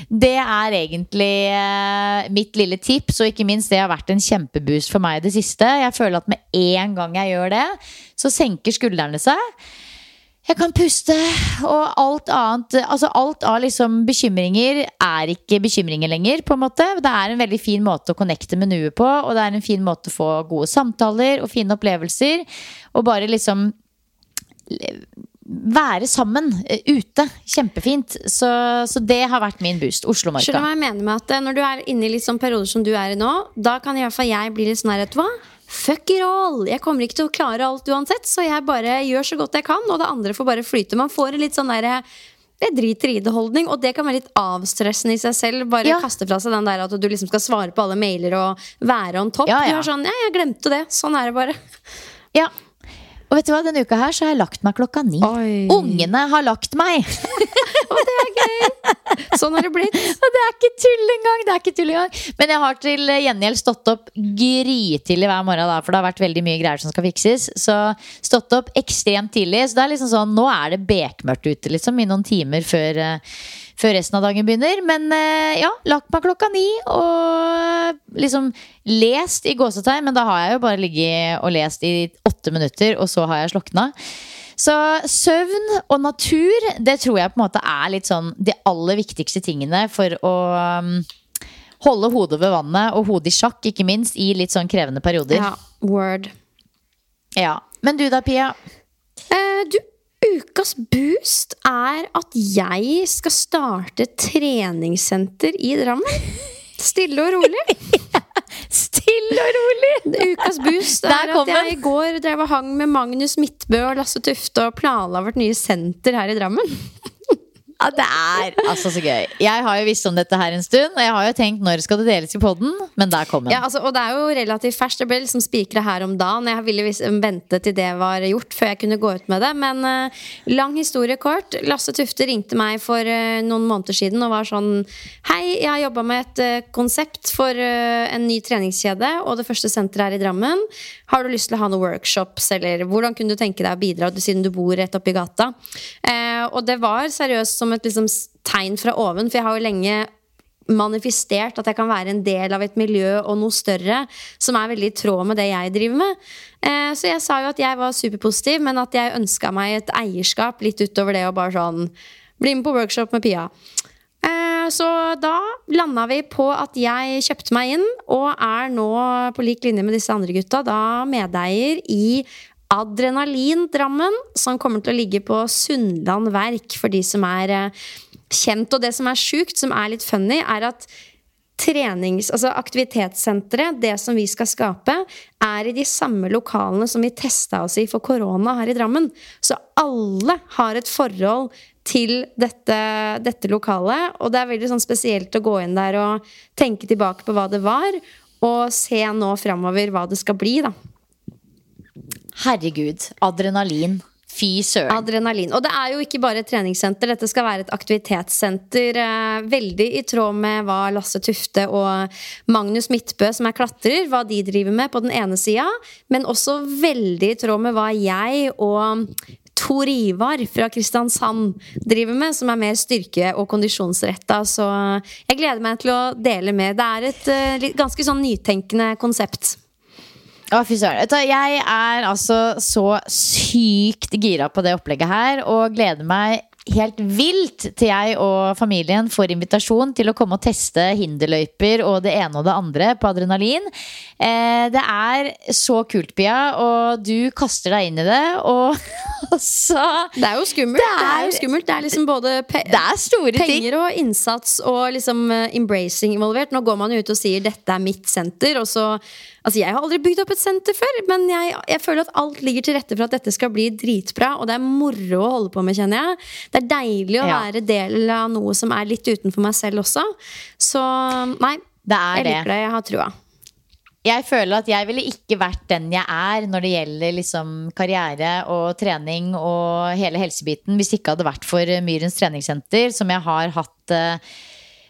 [SPEAKER 2] Det er egentlig eh, mitt lille tips, og ikke minst det har vært en kjempeboost for meg i det siste. Jeg føler at med en gang jeg gjør det, så senker skuldrene seg. Jeg kan puste, og alt annet Altså alt av liksom bekymringer er ikke bekymringer lenger, på en måte. Det er en veldig fin måte å connecte med nuet på, og det er en fin måte å få gode samtaler og fine opplevelser. Og bare liksom være sammen eh, ute. Kjempefint. Så, så det har vært min boost.
[SPEAKER 1] Skjønner
[SPEAKER 2] Oslomarka.
[SPEAKER 1] du hva jeg mener med at eh, Når du er inne i litt sånn perioder som du er i nå, da kan i hvert fall jeg bli litt sånn her, vet du hva? Fuck it all! Jeg kommer ikke til å klare alt uansett, så jeg bare gjør så godt jeg kan, og det andre får bare flyte. Man får en litt sånn derre jeg driter i det-holdning, og det kan være litt avstressende i seg selv. Bare
[SPEAKER 2] Ja.
[SPEAKER 1] kaste fra seg den der at du liksom skal svare på alle mailer og være on top.
[SPEAKER 2] Ja, ja.
[SPEAKER 1] Du er sånn, ja, jeg glemte det. Sånn er det bare.
[SPEAKER 2] Ja. Og vet du hva, denne uka her så har jeg lagt meg klokka ni.
[SPEAKER 1] Oi.
[SPEAKER 2] Ungene har lagt meg! og det er gøy!
[SPEAKER 1] Sånn har det blitt.
[SPEAKER 2] Og det er ikke tull engang! Det er ikke tull engang. Men jeg har til gjengjeld stått opp grytidlig hver morgen, da, for det har vært veldig mye greier som skal fikses. Så stått opp ekstremt tidlig. Så det er liksom sånn, nå er det bekmørkt ute, liksom, i noen timer før, eh, før resten av dagen begynner. Men eh, ja, lagt meg klokka ni og liksom lest i gåsetegn. Men da har jeg jo bare ligget og lest i åtte minutter, og så har jeg slokna. Så søvn og natur, det tror jeg på en måte er litt sånn de aller viktigste tingene for å um, holde hodet ved vannet og hodet i sjakk, ikke minst, i litt sånn krevende perioder.
[SPEAKER 1] Ja, word.
[SPEAKER 2] Ja. Men du da, Pia?
[SPEAKER 1] Eh, du, ukas boost er at jeg skal starte treningssenter i Drammen. Stille og rolig.
[SPEAKER 2] Stille og rolig!
[SPEAKER 1] Ukas boost er at jeg i går drev og hang med Magnus Midtbø og Lasse Tufte og planla vårt nye senter her i Drammen.
[SPEAKER 2] Ja, det er altså så gøy. Jeg har jo visst om dette her en stund, og jeg har jo tenkt når skal det deles i podden, men der kom den.
[SPEAKER 1] Ja, altså, og det er jo relativt ferskt. Det ble liksom spikra her om dagen. Jeg ville vente til det var gjort før jeg kunne gå ut med det. Men uh, lang historie kort. Lasse Tufte ringte meg for uh, noen måneder siden og var sånn Hei, jeg har jobba med et uh, konsept for en ny treningskjede, og det første senteret er i Drammen. Har du lyst til å ha noen workshops, eller hvordan kunne du tenke deg å bidra siden du bor rett oppi gata? Eh, og det var seriøst som et liksom, tegn fra oven, for jeg har jo lenge manifestert at jeg kan være en del av et miljø og noe større som er veldig i tråd med det jeg driver med. Eh, så jeg sa jo at jeg var superpositiv, men at jeg ønska meg et eierskap litt utover det å bare sånn bli med på workshop med Pia. Eh, så da landa vi på at jeg kjøpte meg inn, og er nå på lik linje med disse andre gutta da medeier i Adrenalin Drammen, som kommer til å ligge på Sundland Verk for de som er eh, kjent. Og det som er sjukt, som er litt funny, er at trenings, altså aktivitetssenteret, det som vi skal skape, er i de samme lokalene som vi testa oss i for korona her i Drammen. Så alle har et forhold til dette, dette lokalet, og det er veldig sånn spesielt å gå inn der og tenke tilbake på hva det var, og se nå framover hva det skal bli, da.
[SPEAKER 2] Herregud. Adrenalin. Fy søren.
[SPEAKER 1] Adrenalin. Og det er jo ikke bare et treningssenter, dette skal være et aktivitetssenter. Eh, veldig i tråd med hva Lasse Tufte og Magnus Midtbø, som er klatrer, hva de driver med på den ene sida, men også veldig i tråd med hva jeg og Tor Ivar fra Kristiansand driver med, som er mer styrke- og kondisjonsretta. Så jeg gleder meg til å dele med. Det er et uh, ganske sånn nytenkende konsept.
[SPEAKER 2] Å, fy søren. Jeg er altså så sykt gira på det opplegget her, og gleder meg helt vilt til jeg og familien får invitasjon til å komme og teste hinderløyper og det ene og det andre på adrenalin. Eh, det er så kult, Pia, og du kaster deg inn i det, og så
[SPEAKER 1] Det er jo skummelt. Det er, jo skummelt. Det er liksom både pe
[SPEAKER 2] Det er store ting.
[SPEAKER 1] og innsats og liksom eh, embracing involvert. Nå går man jo ut og sier 'dette er mitt senter', og så Altså, jeg har aldri bygd opp et senter før, men jeg, jeg føler at alt ligger til rette for at dette skal bli dritbra, og det er moro å holde på med, kjenner jeg. Det er deilig å
[SPEAKER 2] Ja.
[SPEAKER 1] være del av noe som er litt utenfor meg selv også. Så nei,
[SPEAKER 2] Det er
[SPEAKER 1] jeg
[SPEAKER 2] det.
[SPEAKER 1] liker det. Jeg har trua.
[SPEAKER 2] Jeg føler at jeg ville ikke vært den jeg er når det gjelder liksom karriere og trening og hele helsebiten, hvis det ikke hadde vært for Myrens treningssenter, som jeg har hatt eh,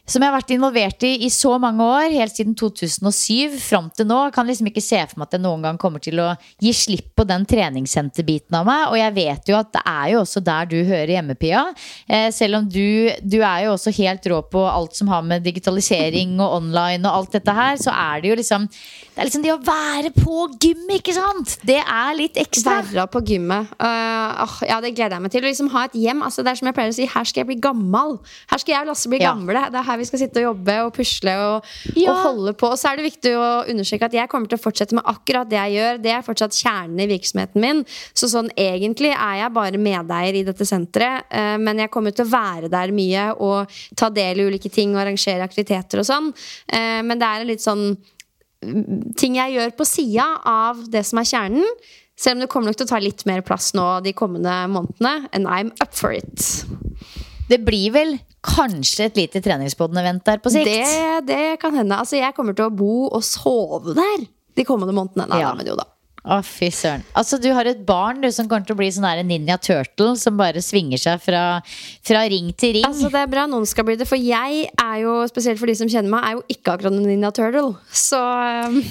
[SPEAKER 2] som jeg har vært involvert i i så mange år, helt siden 2007 fram til nå. Kan liksom ikke se for meg at jeg noen gang kommer til å gi slipp på den treningssenterbiten av meg. Og jeg vet jo at det er jo også der du hører hjemme, Pia. Eh, selv om du, du er jo også helt rå på alt som har med digitalisering og online og alt dette her, så er det jo liksom Det er liksom det å være på gym, ikke sant? Det er litt ekstra.
[SPEAKER 1] Være på gymmet. Uh, åh, ja, det gleder jeg meg til. Å liksom ha et hjem. Altså, det er som jeg pleier å si, her skal jeg bli gammal. Her skal jeg og Lasse bli
[SPEAKER 2] Ja.
[SPEAKER 1] gamle. Det er her vi skal sitte og jobbe og pusle og,
[SPEAKER 2] Ja.
[SPEAKER 1] og holde på. Og så er det viktig å understreke at jeg kommer til å fortsette med akkurat det jeg gjør. Det er fortsatt kjernen i virksomheten min. Så sånn egentlig er jeg bare medeier i dette senteret. eh, men jeg kommer til å være der mye og ta del i ulike ting og arrangere aktiviteter og sånn. Eh, men det er en litt sånn ting jeg gjør på sida av det som er kjernen. Selv om det kommer nok til å ta litt mer plass nå de kommende månedene. And I'm up for it.
[SPEAKER 2] Det blir vel kanskje et lite treningspodden-event der på sikt?
[SPEAKER 1] Det, det kan hende. Altså, jeg kommer til å bo og sove der de kommende månedene. Nei,
[SPEAKER 2] Ja.
[SPEAKER 1] men jo da.
[SPEAKER 2] Å, fy søren. Altså, du har et barn du, som kommer til å bli sånn her Ninja Turtle som bare svinger seg fra, fra ring til ring.
[SPEAKER 1] Altså, det er bra noen skal bli det, for jeg er jo, spesielt for de som kjenner meg, er jo ikke akkurat en Ninja Turtle. Så um,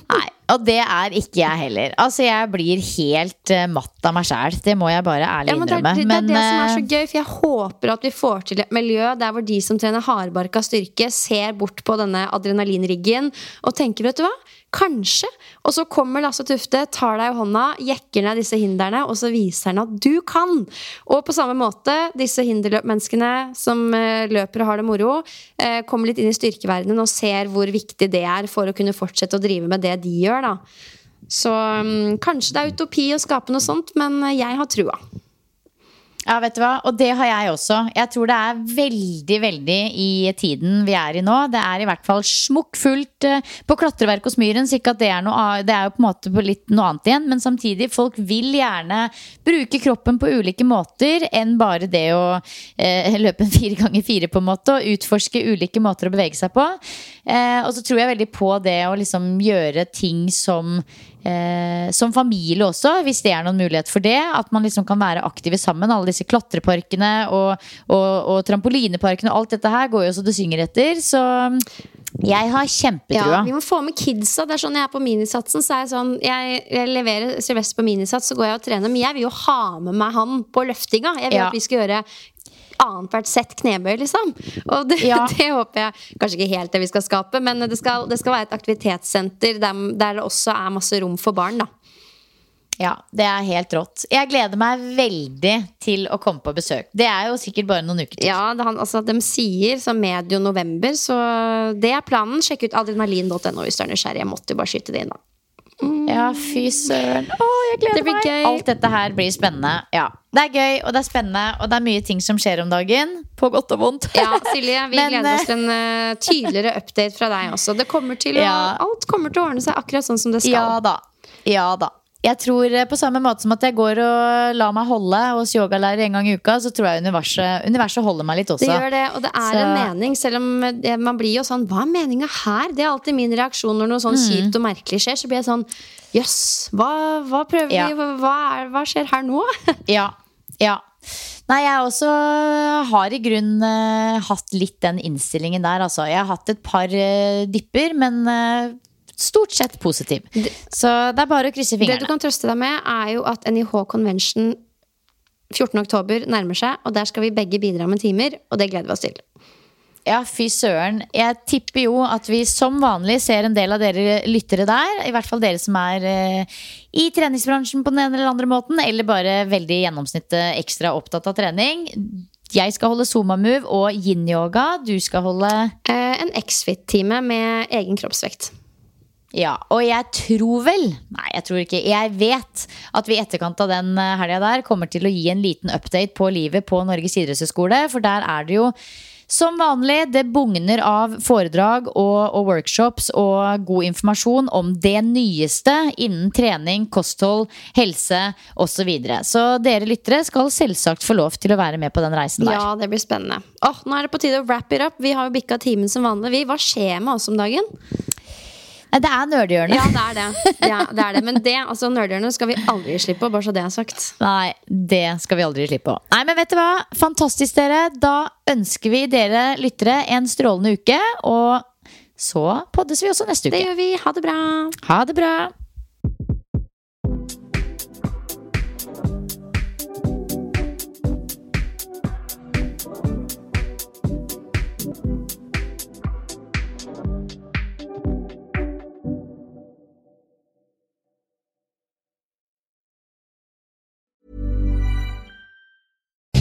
[SPEAKER 2] Nei, og det er ikke jeg heller. Altså, jeg blir helt uh, matt av meg sjæl. Det må jeg bare ærlig
[SPEAKER 1] Ja, men det, er,
[SPEAKER 2] innrømme.
[SPEAKER 1] det, det er det som er så
[SPEAKER 2] eh,
[SPEAKER 1] gøy, for jeg håper at vi får til et miljø der hvor de som trener hardbarka styrke, ser bort på denne adrenalinriggen og tenker, vet du hva? Kanskje. Og så kommer Lasse Tufte, tar deg i hånda, jekker ned disse hindrene, og så viser han at du kan! Og på samme måte, disse hinderløpmenneskene som eh, løper og har det moro, kommer litt inn i styrkeverdenen og ser hvor viktig det er for å kunne fortsette å drive med det de gjør, da. Så um, kanskje det er utopi å skape noe sånt, men eh, jeg har trua.
[SPEAKER 2] Ja, vet du hva? Og det har jeg også. Jeg tror det er veldig, veldig i tiden vi er i nå. Det er i hvert fall smukkfullt eh, på klatreverk hos Myhrens. Ikke at det er noe Det er jo på en måte litt noe annet igjen, men samtidig, folk vil gjerne bruke kroppen på ulike måter enn bare det å eh, løpe en fire ganger fire, på en måte, og utforske ulike måter å bevege seg på. Eh, og så tror jeg veldig på det å liksom gjøre ting som eh, som familie også, hvis det er noen mulighet for det. At man liksom kan være aktive sammen. Alle disse klatreparkene og, og, og trampolineparkene og alt dette her går jo så det synger etter. Så jeg har kjempetrua.
[SPEAKER 1] Ja, vi må få med kidsa. Det er sånn jeg er på minisatsen. Så er jeg, sånn, jeg, jeg leverer Sylvester på minisats, så går jeg og trener. Men jeg vil jo ha med meg han på løftinga. Jeg vil
[SPEAKER 2] Ja.
[SPEAKER 1] at vi skal gjøre annethvert sett knebøy, liksom. Og det,
[SPEAKER 2] Ja.
[SPEAKER 1] det håper jeg Kanskje ikke helt det vi skal skape, men det skal, det skal være et aktivitetssenter der, der det også er masse rom for barn, da.
[SPEAKER 2] Ja, det er helt rått. Jeg gleder meg veldig til å komme på besøk. Det er jo sikkert bare noen uker til.
[SPEAKER 1] Ja, det, han, altså, De sier så medio november, så det er planen. Sjekk ut adrenalin.no hvis du er nysgjerrig. Jeg måtte jo bare skyte det inn, da.
[SPEAKER 2] Ja, fy søren. Å, jeg gleder
[SPEAKER 1] Det blir
[SPEAKER 2] meg.
[SPEAKER 1] gøy.
[SPEAKER 2] Alt dette her blir spennende. Ja, Det er gøy, og det er spennende, og det er mye ting som skjer om dagen. På godt og vondt.
[SPEAKER 1] Ja, Silje, vi
[SPEAKER 2] Men,
[SPEAKER 1] gleder oss
[SPEAKER 2] eh,
[SPEAKER 1] til en uh, tydeligere update fra deg også. Det kommer til å,
[SPEAKER 2] Ja.
[SPEAKER 1] Alt kommer til å ordne seg akkurat sånn som det skal.
[SPEAKER 2] Ja da. Ja da. Jeg tror eh, På samme måte som at jeg går og lar meg holde hos yogalærer en gang i uka, så tror jeg universet, universet holder meg litt også.
[SPEAKER 1] Det gjør det, og det er
[SPEAKER 2] Så-
[SPEAKER 1] en mening, selv om det, man blir jo sånn Hva er meninga her? Det er alltid min reaksjon når noe
[SPEAKER 2] Mm.
[SPEAKER 1] sånn kjipt og merkelig skjer. Så blir jeg sånn Jøss, hva, hva prøver
[SPEAKER 2] Ja.
[SPEAKER 1] vi? Hva, er, hva skjer her nå?
[SPEAKER 2] Ja, ja. Nei, jeg også har i grunn uh, hatt litt den innstillingen der, altså. Jeg har hatt et par uh, dipper, men eh, stort sett positiv. Så det er bare å krysse fingrene.
[SPEAKER 1] Det du kan trøste deg med, er jo at NIH Convention 14. oktober nærmer seg, og der skal vi begge bidra med timer, og det gleder vi oss til.
[SPEAKER 2] Ja, fy søren. Jeg tipper jo at vi som vanlig ser en del av dere lyttere der. I hvert fall dere som er eh, i treningsbransjen på den ene eller andre måten, eller bare veldig i gjennomsnittet ekstra opptatt av trening. Jeg skal holde Zuma-move og yin-yoga. Du skal holde
[SPEAKER 1] Eh, en X-Fit-time med egen kroppsvekt.
[SPEAKER 2] Ja, og jeg tror vel Nei, jeg tror ikke. Jeg vet at vi i etterkant av den eh, helga der kommer til å gi en liten update på livet på Norges idrettshøgskole. For der er det jo som vanlig, det bugner av foredrag og, og workshops og god informasjon om det nyeste innen trening, kosthold, helse osv. Så, videre. så dere lyttere skal selvsagt få lov til å være med på den reisen der.
[SPEAKER 1] Ja, det blir spennende. Åh, nå er det på tide å wrap it up. Vi har jo bikka timen som vanlig. Vi. Hva skjer med oss om dagen?
[SPEAKER 2] Det er nerdehjørnet.
[SPEAKER 1] Ja, det er det. Ja, det, er det. Men det, altså nerdhjørnet skal vi aldri slippe på, bare så det er sagt.
[SPEAKER 2] Nei, det skal vi aldri slippe på. Nei, men vet du hva? Fantastisk, dere. Da ønsker vi dere lyttere en strålende uke. Og så poddes vi også neste uke.
[SPEAKER 1] Det gjør vi. Ha det bra.
[SPEAKER 2] Ha det bra.